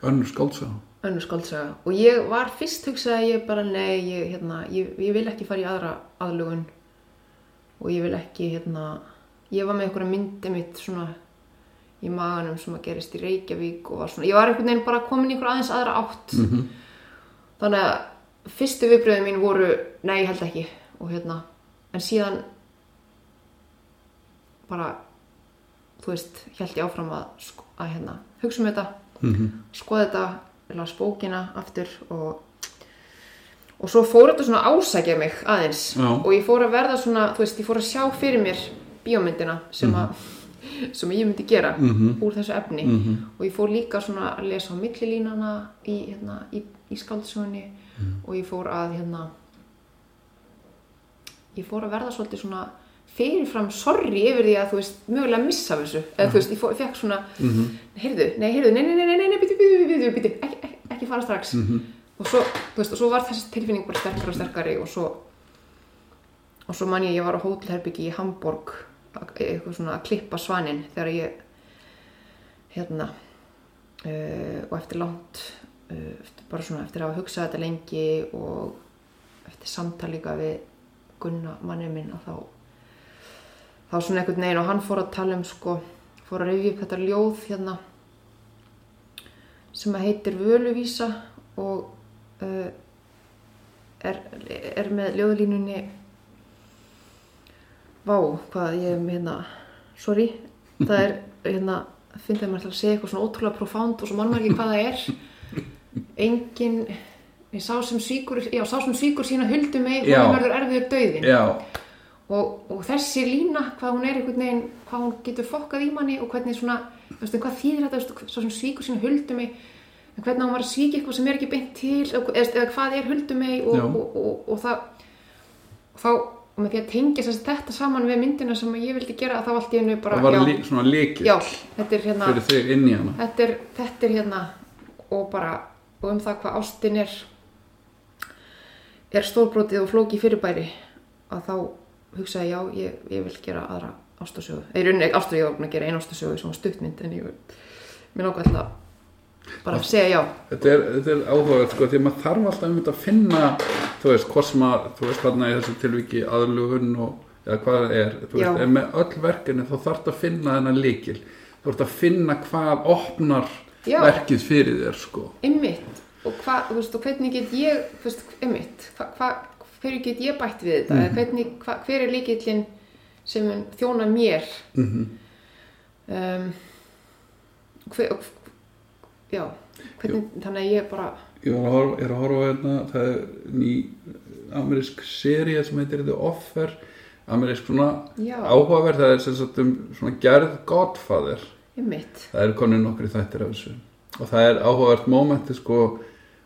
Önnur skáldsá. Önnur skaldsaga og ég var fyrst hugsaði ég bara nei ég, hérna, ég, ég vil ekki fara í aðra aðlugun og ég vil ekki hérna, ég var með einhverja myndi mitt svona í maganum sem að gerist í Reykjavík og var svona, ég var einhvern veginn bara komin í einhver aðeins aðra átt Mhm. þannig að fyrstu viðbröðin mín voru nei, ég held ekki og hérna, en síðan bara þú veist, held ég áfram að, sk- að hérna, hugsa um þetta Mhm. skoða þetta, las bókina aftur og og svo fór þetta svona ásækja mig aðeins Já. og ég fór að verða svona þú veist, ég fór að sjá fyrir mér bíómyndina sem að sem ég myndi gera Mhm. úr þessu efni Mhm. og ég fór líka svona að lesa á millilínana í, hérna, í, í skáldsögunni og ég fór að hérna ég fór að verða svolítið svona fyrirfram sorry yfir því að þú veist mögulega missa af þessu eða þú veist, ég, fekk svona Mhm. heyrðu, nei, heyrðu, nei, nei, nei, nei, bíti, bíti, bíti, ekki, fara strax Mhm. og svo, þú veist, og svo var þessi tilfinning bara sterkari og sterkari og svo og svo man ég, ég var á hótelherbyggi í Hamborg að- eitthvað svona að klippa svaninn þegar ég hérna uh, og eftir langt eftir bara svona eftir að hafa hugsað þetta lengi og eftir samtal líka við Gunna mannið minn og þá þá svona einhvern veginn og hann fór að tala um sko, fór að rifja upp þetta ljóð hérna sem að heitir Völuvísa og uh, er, er með ljóðlínunni Vá, hvað ég með hérna sorry, það er hérna, finnst maður alltaf að segja eitthvað svona ótrúlega profánd og svo mann maður ekki hvað það er. Engin ég sá sem svíkur, já, sá sem svíkur sína huldu mig, Já. hún verður erfiður dauðin já, og, og þessi lína hvað hún er einhvern veginn, hvað hún getur fokkað í manni og hvernig svona, veistu, hvað þýðir þetta svo sem svíkur sína huldu mig en hvernig á maður að svíkja eitthvað sem er ekki beint til eða, eða hvað er huldu mig og, Já. og, og, og það þá, og með því að tengja sem sagt þetta saman við myndina sem ég vildi gera þá allt í hennu bara, það var já, svona líkil já, þetta er hérna fyrir þig inn í hana þetta er, þetta er hérna og bara, og um það hvað ástin er er stórbrótið og flóki fyrirbæri að þá hugsaði já, ég, ég vil gera aðra ástasögu. Eða í rauninni ekki ástasögu, ég var búin að gera einu ástasögu svona stuttmynd en ég mér náttúrulega alltaf bara að segja já. Þetta er, þetta er áhugað sko því að maður þarf alltaf um þetta að finna þú veist, hvort sem að, þú veist þarna í þessu tilviki aðlugun og eða hvað það er, þú veist, en með öll verkefni þá þarf að finna þennan líkil þú veist að finna hvað opnar Já. verkið fyrir þér sko. Ymmit og, hva, þú veist, og hvernig get ég þú veist, ymmit, hva, hva, hverju get ég bætt við þetta, eða hvernig, hva, hver er líkillin sem þjóna mér? Mm um, hver, já, hvernig, þannig að ég bara Ég var að horfa, er að horfa hérna, það er ný amerísk seria sem heitir The Offer. Amerísk svona áhugaverð það er sem sagt um svona gerð Godfather. Ymmit, það er konið nokkri þættir af þessu. Og það er áhugavert mómenti sko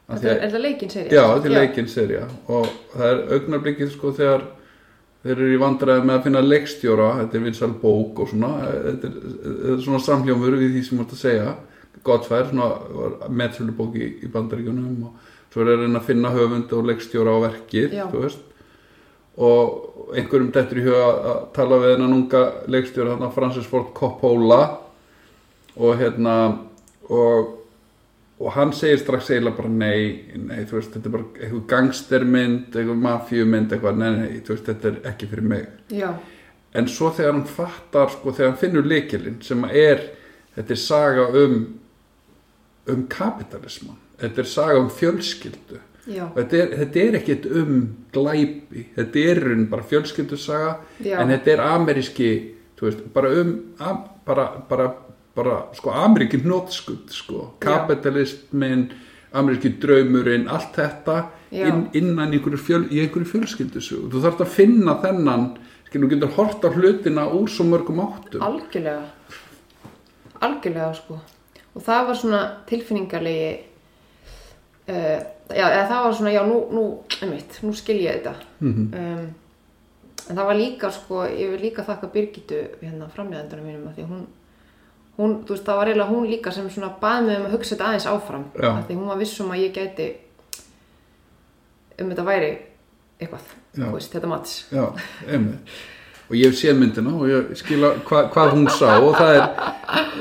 er, að, það leikinn serið? já, þetta er leikinn serja og það er augnablikið sko þegar þeir eru í vandræði með að finna leikstjóra þetta er vinsal bók og svona þetta er, þetta er svona samljómur við því sem múrt að segja. Godfather, svona meðsölubók í, í bandaríkjunum og svo er að reyna að finna höfund og leikstjóra á verkið Já. þú veist. Og einhverjum dettur í huga að- að tala við hennan unga leikstjóra þarna Francis Ford Coppola. Og hérna og, og hann segir strax eiginlega bara nei, nei, veist, þetta er bara eitthvað gangstermynd, eitthvað mafjumynd eitthvað, nei, nei, veist, þetta er ekki fyrir mig. Já, en svo þegar hann fattar sko, þegar hann finnur leikilinn sem er, þetta er saga um um kapitalisman þetta er saga um fjölskyldu. Þetta er, þetta er ekkit um glæpi, þetta er bara fjölskyldusaga Já. en þetta er ameríski, veist, bara um bara, bara, bara sko ameríki hnótskuld sko. Kapitalismin, ameríski draumurinn, allt þetta inn, innan einhverju fjöl, í einhverju fjölskyldusögu. Þú þarft að finna þennan skilur, þú getur hort á hlutina úr svo mörgum áttum. Algjörlega. Algjörlega sko. Og það var svona tilfinningarlegi uh, já, eða það var svona, já, nú, nú einmitt, nú skil ég þetta. Mhm. um, en það var líka sko, ég vil líka þakka Birgitu hérna framleiðandunum mínum að því hún hún, þú veist, það var eiginlega hún líka sem svona baði mig um að hugsa þetta aðeins áfram Já. að því hún var vissum að ég gæti um þetta væri eitthvað, þú veist, þetta mats Já, einmitt. Og ég séð myndina og ég skila hva, hvað hún sá og það er,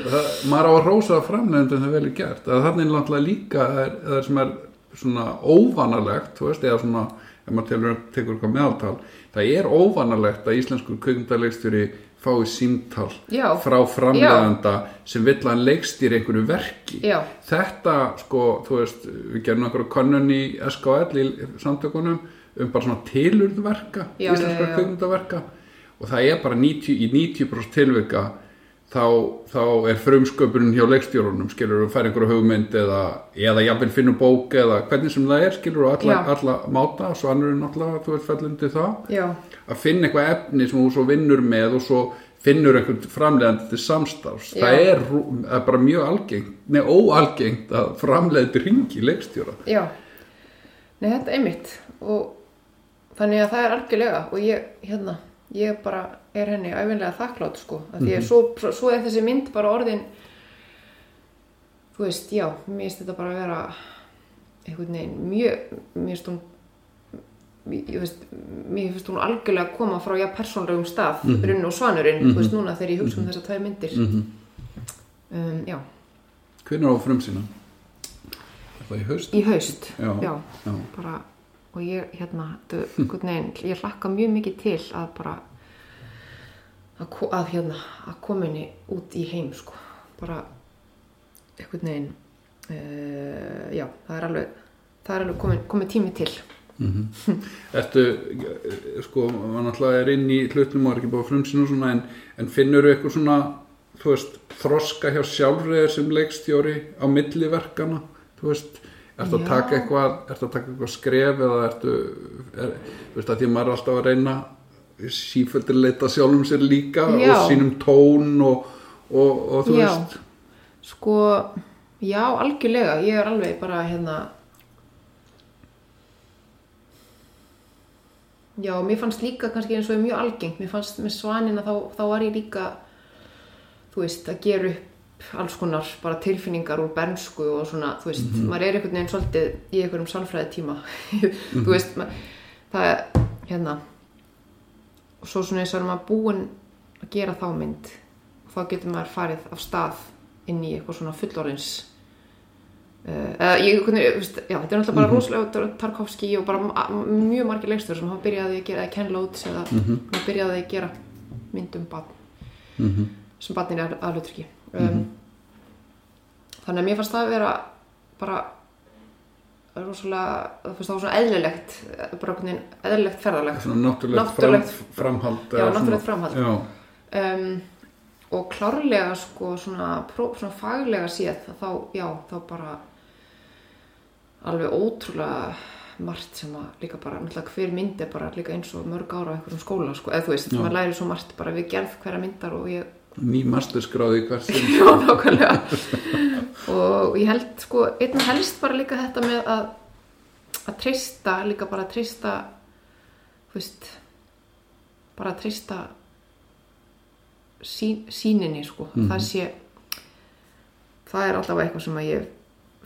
það, maður á að rósa framlegundum það vel er gert. Að þannig náttúrulega líka það er, það sem er svona óvanalegt, þú veist, eða svona, ef maður telur, tekur eitthvað meðaltal, það er óvanalegt að íslenskur kveikmyndarleikstjóri fái símtal Já. frá framleganda sem vill að hann leikstýri einhverju verki. Já. Þetta, sko, þú veist, við gerum einhverju könnun í SKL í samtökunum um bara svona tilurðverka, já. kveikmyndaverka og það er bara 90, í 90% tilvika þá, þá er frumsköpunin hjá leikstjórunum skilur við færi einhverju hugmynd eða, eða jafnvel finnur bók eða hvernig sem það er skilur við alla, alla máta svo annar er náttúrulega þú veit fællundi það já, að finna eitthvað efni sem þú svo vinnur með og svo finnur einhvern framleiðandi til samstarfs. Já. það er, er bara mjög algengt nei óalgengt að framleiðandi ringi leikstjóra. Já, nei þetta er einmitt. Og þannig að það er algjörlega og ég, hérna, ég bara er henni æfinlega þakklátt sko að því að svo, svo, svo er þessi mynd bara orðin þú veist, já, mér finnst þetta bara að vera einhvern veginn mjög, mér finnst hún ég, veist, mér finnst hún algjörlega að koma frá já persónlegum stað, mm -hmm. og svanurinn þú veist núna þegar ég hugsa um þessar tvær myndir Mhm. um, já, Hvernig á frumsýna? Í haust? í haust Já, já, já. bara og ég hérna, þú, neginn, ég hlakka mjög mikið til að bara að, að hérna að koma henni út í heim sko, bara einhvern veginn uh, já, það er alveg það er alveg komin, komin tími til Ertu, eh, sko, maður náttúrulega er inn í hlutum og er ekki búið að frumsýna og svona en, en finnur þú eitthvað svona, þú veist, þroska hjá sjálfriðir sem leikstjóri á milliverkana, þú veist, ertu að Já. taka eitthvað, ertu að taka eitthvað skref eða ertu, er, þú veist, að því að maður er alltaf að reyna síföldir leita sjálfum sér líka Já. og sínum tón og, og, og þú Já. veist, Sko, já, algjörlega, ég er alveg bara hérna Já, mér fannst líka kannski eins og mjög algengt, mér fannst með svanina þá, þá var ég líka, þú veist, að gera upp alls konar bara tilfinningar úr bernsku og svona, þú veist, maður er einhvern veginn svolítið í einhverjum sálfræði tíma, þú veist, ma- það er, hérna, og svo svona eins og er maður búinn að gera þá mynd og þá getur maður farið af stað inn í eitthvað svona fullorins uh, ég, veist, já, þetta er náttúrulega bara rosalega Tarkovski og bara mjög margir leikstur sem hafa byrjaði að gera eða Ken Loach eða mm byrjaði að gera myndum barn. Mhm. sem barnin er aðlutryggi um, þannig að mér fannst það að vera bara rosalega, þú veist það svona eðlilegt bara einhvern veginn eðlilegt ferðalegt svona náttúrulegt, Náttúrulegt- fram, framhald Já, náttúrulegt framhald. Já, um, og klárlega sko svona, svona faglega séð þá, já, þá bara alveg ótrúlega margt sem að líka bara náttúrulega hver mynd er bara líka eins og mörg ára á einhverjum skóla sko, eða þú veist, maður læri svo margt bara við gerð hverja myndar og ég ný masterskráði hvert sinn. Já, nákvæmlega. Og ég held sko, einna helst bara líka þetta með að að treysta, líka bara að treysta þú veist bara að treysta sín, síninni sko. Það sé það er alltaf eitthvað sem að ég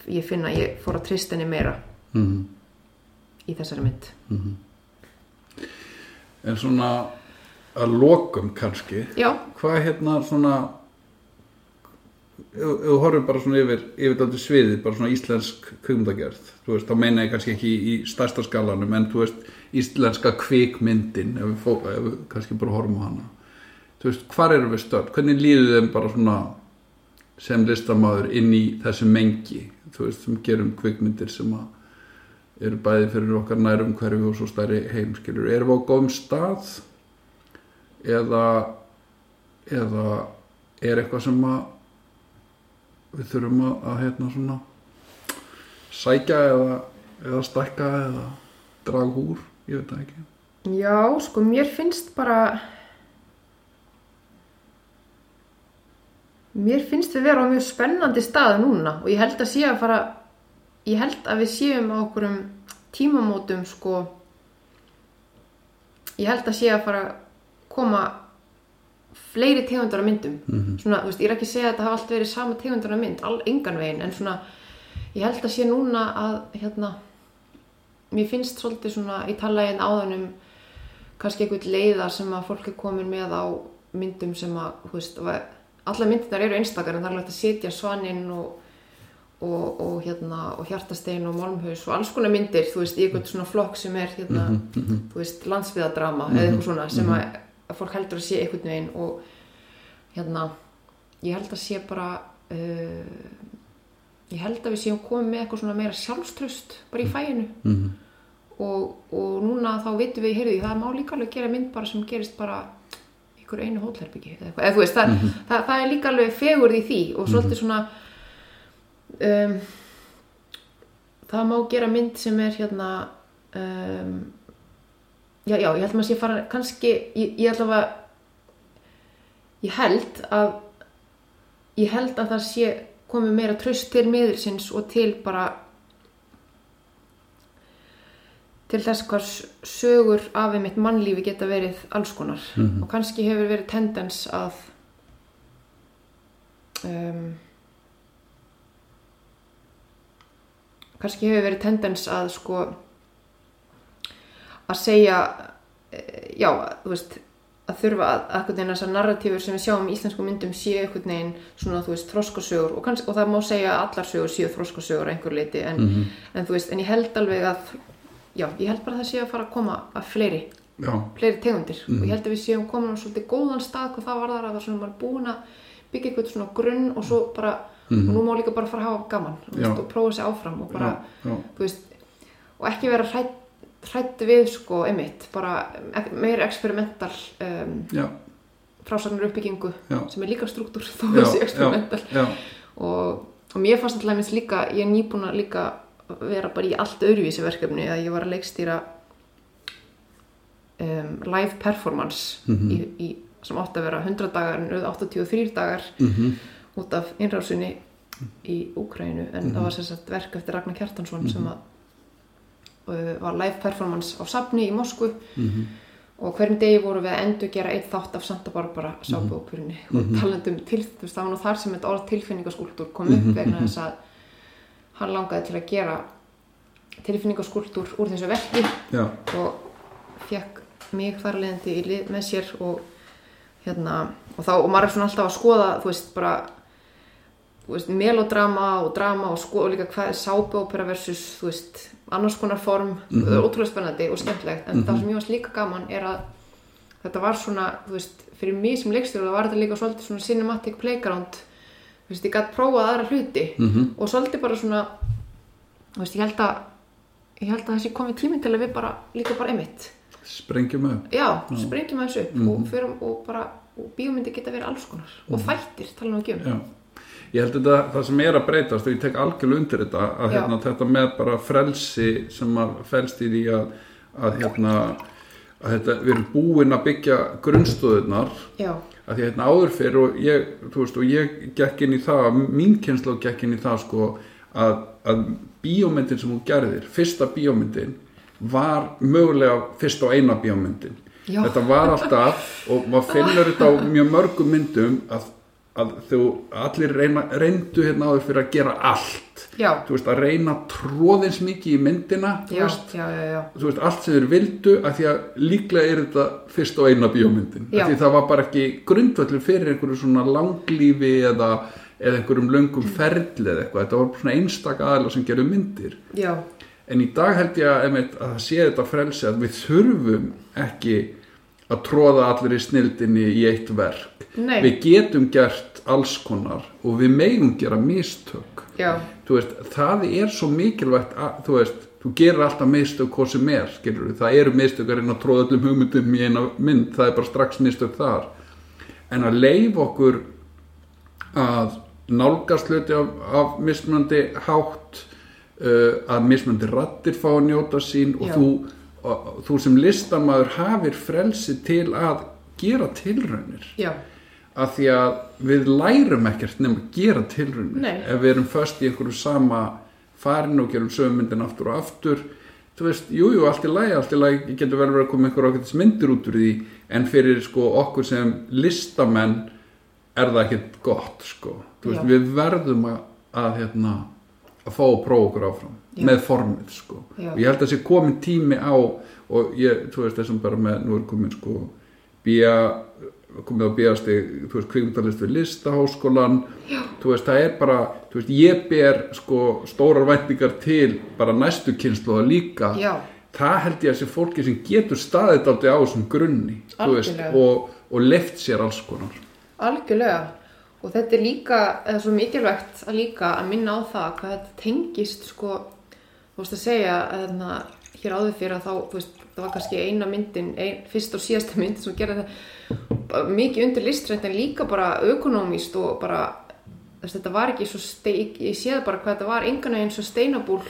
ég finna, að ég fór að treysta henni meira Mhm. í þessari mynd. En svona að lokum kannski, já, hvað hérna svona, ef þú horfir bara svona yfir, yfir þetta sviðið, bara svona íslensk kvikmyndagerð, þú veist, þá meina ég kannski ekki í stærsta skalanum, en þú veist, íslenska kvikmyndin, ef við, fó, ef við kannski bara horfum á hana. Þú veist, hvar erum við stödd? Hvernig líður þeim bara svona sem listamaður inn í þessu mengi, þú veist, sem gerum kvikmyndir sem að eru bæði fyrir okkar nærum hverfi og svo stærri heimskilur. Erum við á góðum stað eða eða er eitthvað sem að við þurfum að, að hérna svona sækja eða, eða stækka eða draga úr, ég veit ekki. já, sko mér finnst bara mér finnst við vera á mjög spennandi stað núna og ég held að sé að fara ég held að við séum á okkurum tímamótum sko. Ég held að sé að fara að koma fleiri tegundar af myndum. Svona, þú veist, ég er ekki að segja að þetta hafa allt verið sama tegundar af mynd, all, engan veginn en svona, ég held að sé núna að hérna mér finnst svolítið svona, ég tala einn áðan um kannski einhvern leiðar sem að fólk er komin með á myndum sem að, þú veist, og að- allar myndirnar eru einstakar en það er alveg að setja svaninn og, og, og hérna, og hjartastein og málmhaus og alls konar myndir, þú veist, í einhvern svona flokk sem er hérna, þú veist, landsbyðadrama eða eitthvað svona sem að, að fólk heldur að sé einhvern veginn og hérna, ég held að sé bara uh, ég held að við séum komið með eitthvað svona meira sjálfströst bara í fæinu Mm og, og núna þá vitum við, heyrðu, það má líka alveg gera mynd bara sem gerist bara ykkur einu hótelherbyggi eða þú veist, það, það, það er líka alveg fegurð í því og svolítið svona um, það má gera mynd sem er hérna um, já, já, ég held maður sé fara kannski, ég, ég ætla að ég held að ég held að það sé komið meira tröst til miðursins og til bara til þess hvað sögur af einmitt mannlífi geta verið alls konar. Og kannski hefur verið tendens að um, kannski hefur verið tendens að sko að segja eh, já, þú veist að þurfa að eitthvað neginn þessar narratífur sem við sjáum í íslensku myndum séu eitthvað neginn svona þú veist þroskasögur. Og, og það má segja að allar sögur séu þroskasögur að einhver leiti en, Mhm. en þú veist, en ég held alveg að já, ég held bara að það séu að fara að koma að fleiri, já, fleiri tegundir. Mhm. og ég held að við séum komin á svolítið góðan stað hvað það var þar að það maður er búin að byggja eitthvað svona grunn og svo bara Mhm. og nú má líka bara fara að hafa gaman veist, og prófa sig áfram og bara veist, og ekki vera hrætt, hrætt við sko einmitt, bara ek- meira experimental um, frásagnar uppbyggingu Já. sem er líka struktúr þó þessi já, experimental. já, og, og mér fannst alltaf líka ég er nýbúin að líka vera bara í allt öðruvísi verkefni að ég var að leikstýra um, live performance Mhm. í, í, sem átti að vera 100 dagar en auðvitað 83 dagar mhm, út af innrásunni í Úkrænu en Mhm. það var sem sagt verk eftir Ragnar Kjartansson sem að uh, var live performance á Safni í Moskvu mhm, og hverjum degi voru við að endur gera eitt þátt af Santa Barbara sábópurinni Mhm. og talandum til, þú veist, það var nú þar sem þetta orð tilfinningaskúltúr kom upp Mhm, vegna mhm. þess að hann langaði til að gera tilfinningaskúltúr úr þessu verki já, og fekk mig þar leðandi í lið með sér og hérna og þá, og maður er svona alltaf að skoða þú veist, bara þú veist, melodrama og drama og skoða líka hvað er sábópera versus þú veist, annars konar form Mhm. það er ótrúlega spennandi og skemmtilegt en Mhm. það sem ég varst líka gaman er að þetta var svona, þú veist, fyrir mig sem leikstjóru það var þetta líka svolítið svona cinematic playground þú veist, ég gætt prófað aðra hluti mhm, og svolítið bara svona þú veist, ég held að ég held að þessi komið tíminn til að við bara líka bara einmitt. Sprengjum upp. Já, sprengjum aðeins upp Mhm. og, förum, og bara, og bíómyndi geta verið alls konar og þættir, tala nú ekki um. Já, ég held þetta, það sem er að breytast og ég tek algjörlega undir þetta að Já. hérna, þetta með bara frelsi sem að felst í því að, að hérna að þetta, við erum búin að byggja grunnstöðunar já, að því hérna áður fyrir og ég, þú veist, og ég gekk inn í það, mín kynsla gekk inn í það sko að, að bíómyndin sem hún gerðir, fyrsta bíómyndin var mögulega fyrsta og eina bíómyndin Já. þetta var alltaf og maður finnur þetta á mjög mörgum myndum að, að þú allir reyna, reyndu hérna áður fyrir að gera allt. Já, þú veist, að reyna tróðins mikið í myndina þú já, veist, já, þú veist, allt sem þeir vildu að því að líklega er þetta fyrst og eina bíómyndin. Því það var bara ekki grundvöldur fyrir einhverju svona langlífi eða, eða einhverjum löngum ferli eða eitthvað, þetta var svona einstaka aðla sem gerðu myndir. Já, en í dag held ég að, einmitt, að það sé þetta frelsi að við þurfum ekki að tróða allir í snildinni í eitt verk. Nei, við getum gert alls konar og við megum gera mistök. Veist, það er svo mikilvægt að, þú veist, þú gerir alltaf mistök hvað sem er, skilur það eru mistök að tróða öllum hugmyndum í eina mynd það er bara strax mistök þar. En að leif okkur að nálgast hluti af, af mismunandi hátt uh, að mismunandi rattir fá að njóta sín og Já. þú, og, þú sem listamaður hafir frelsi til að gera tilraunir já, að því að við lærum ekkert nema að gera tilraunir Nei. ef við erum föst í einhverju sama farin og gerum sögumyndin aftur og aftur þú veist, jú, jú, allt í lagi allt í lagi, getur vel verið að koma einhverju ákveðtis myndir út úr því, en fyrir sko okkur sem listamenn er það ekkert gott sko Þú veist, Já. við verðum að, að hérna, að fá að prófa okkur áfram Já. með formið sko. Já. og ég held að sé komin tími á og ég, þú veist, þessum bara með nú er komin sko bíja komið á bíjastig, þú veist, kvikmyndalist við listaháskólan Já. þú veist, það er bara, þú veist, ég ber sko stórar væntingar til bara næstu kynsluða líka. Já, það held ég að sé fólki sem getur staðið dálítið á þessum grunni þú veist, og, og left sér alls konar. Algjörlega og þetta er líka, eða svo mikilvægt að líka að minna á það hvað þetta tengist sko, þú veist að segja að þarna, hér áður fyrir að þá þú veist, það var kannski eina myndin ein, fyrst og síðasta myndin sem gerði bara mikið undir listrænt en líka bara ökonomíst og bara þess, þetta var ekki svo steik, ég séð bara hvað þetta var engan veginn svo steinabúl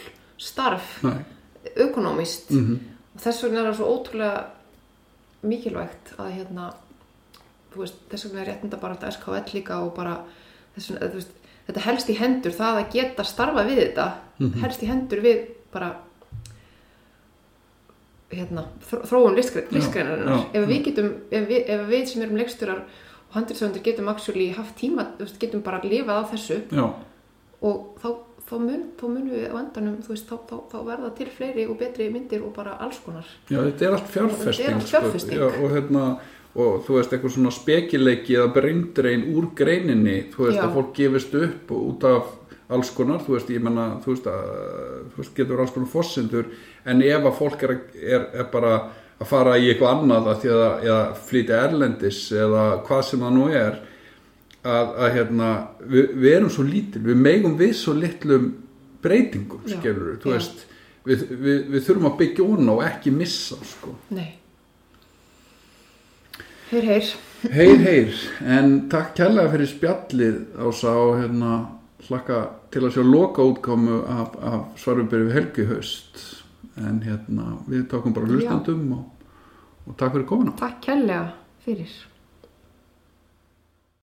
starf Nei. ökonomíst Mm og þess vegna er það svo ótrúlega mikilvægt að hérna veist, þess vegna er réttinda bara þetta SKL líka og bara þess vegna, þú veist, þetta helst í hendur það að geta starfa við þetta helst í hendur við bara hérna, þró- þróun listgreinarinnar ef við getum, ef við, ef við sem erum leikstjórar og handriðsöndir getum actually haft tíma, getum bara lifað á þessu já, og þá, þá, mun, munum við á endanum veist, þá, þá, þá verða til fleiri og betri myndir og bara alls konar. Já, þetta er allt fjárfesting, er allt fjárfesting. Sko. Já, og hérna og þú veist, eitthvað svona spekileiki eða breyndrein úr greininni þú veist, Já. að fólk gefist upp út af alls konar, þú veist, ég menna þú veist, að, þú veist, getur alls konar fossendur, en ef að fólk er, er, er bara að fara í eitthvað annað að því að, eða flytja erlendis eða hvað sem það nú er að, að hérna við, við erum svo lítil, við megum við svo litlum breytingum, Já. skilur þú veist, við, við, við þurfum að byggja onna og ekki missa, sko Nei Heyr, heyr. Heyr, heyr, en takk kærlega fyrir spjallið ása og hérna hlakka til að sjá loka útkomu af, af svarubyrju við helgi haust. En hérna við tókum bara hlustandum og, og takk fyrir komuna. Takk kærlega fyrir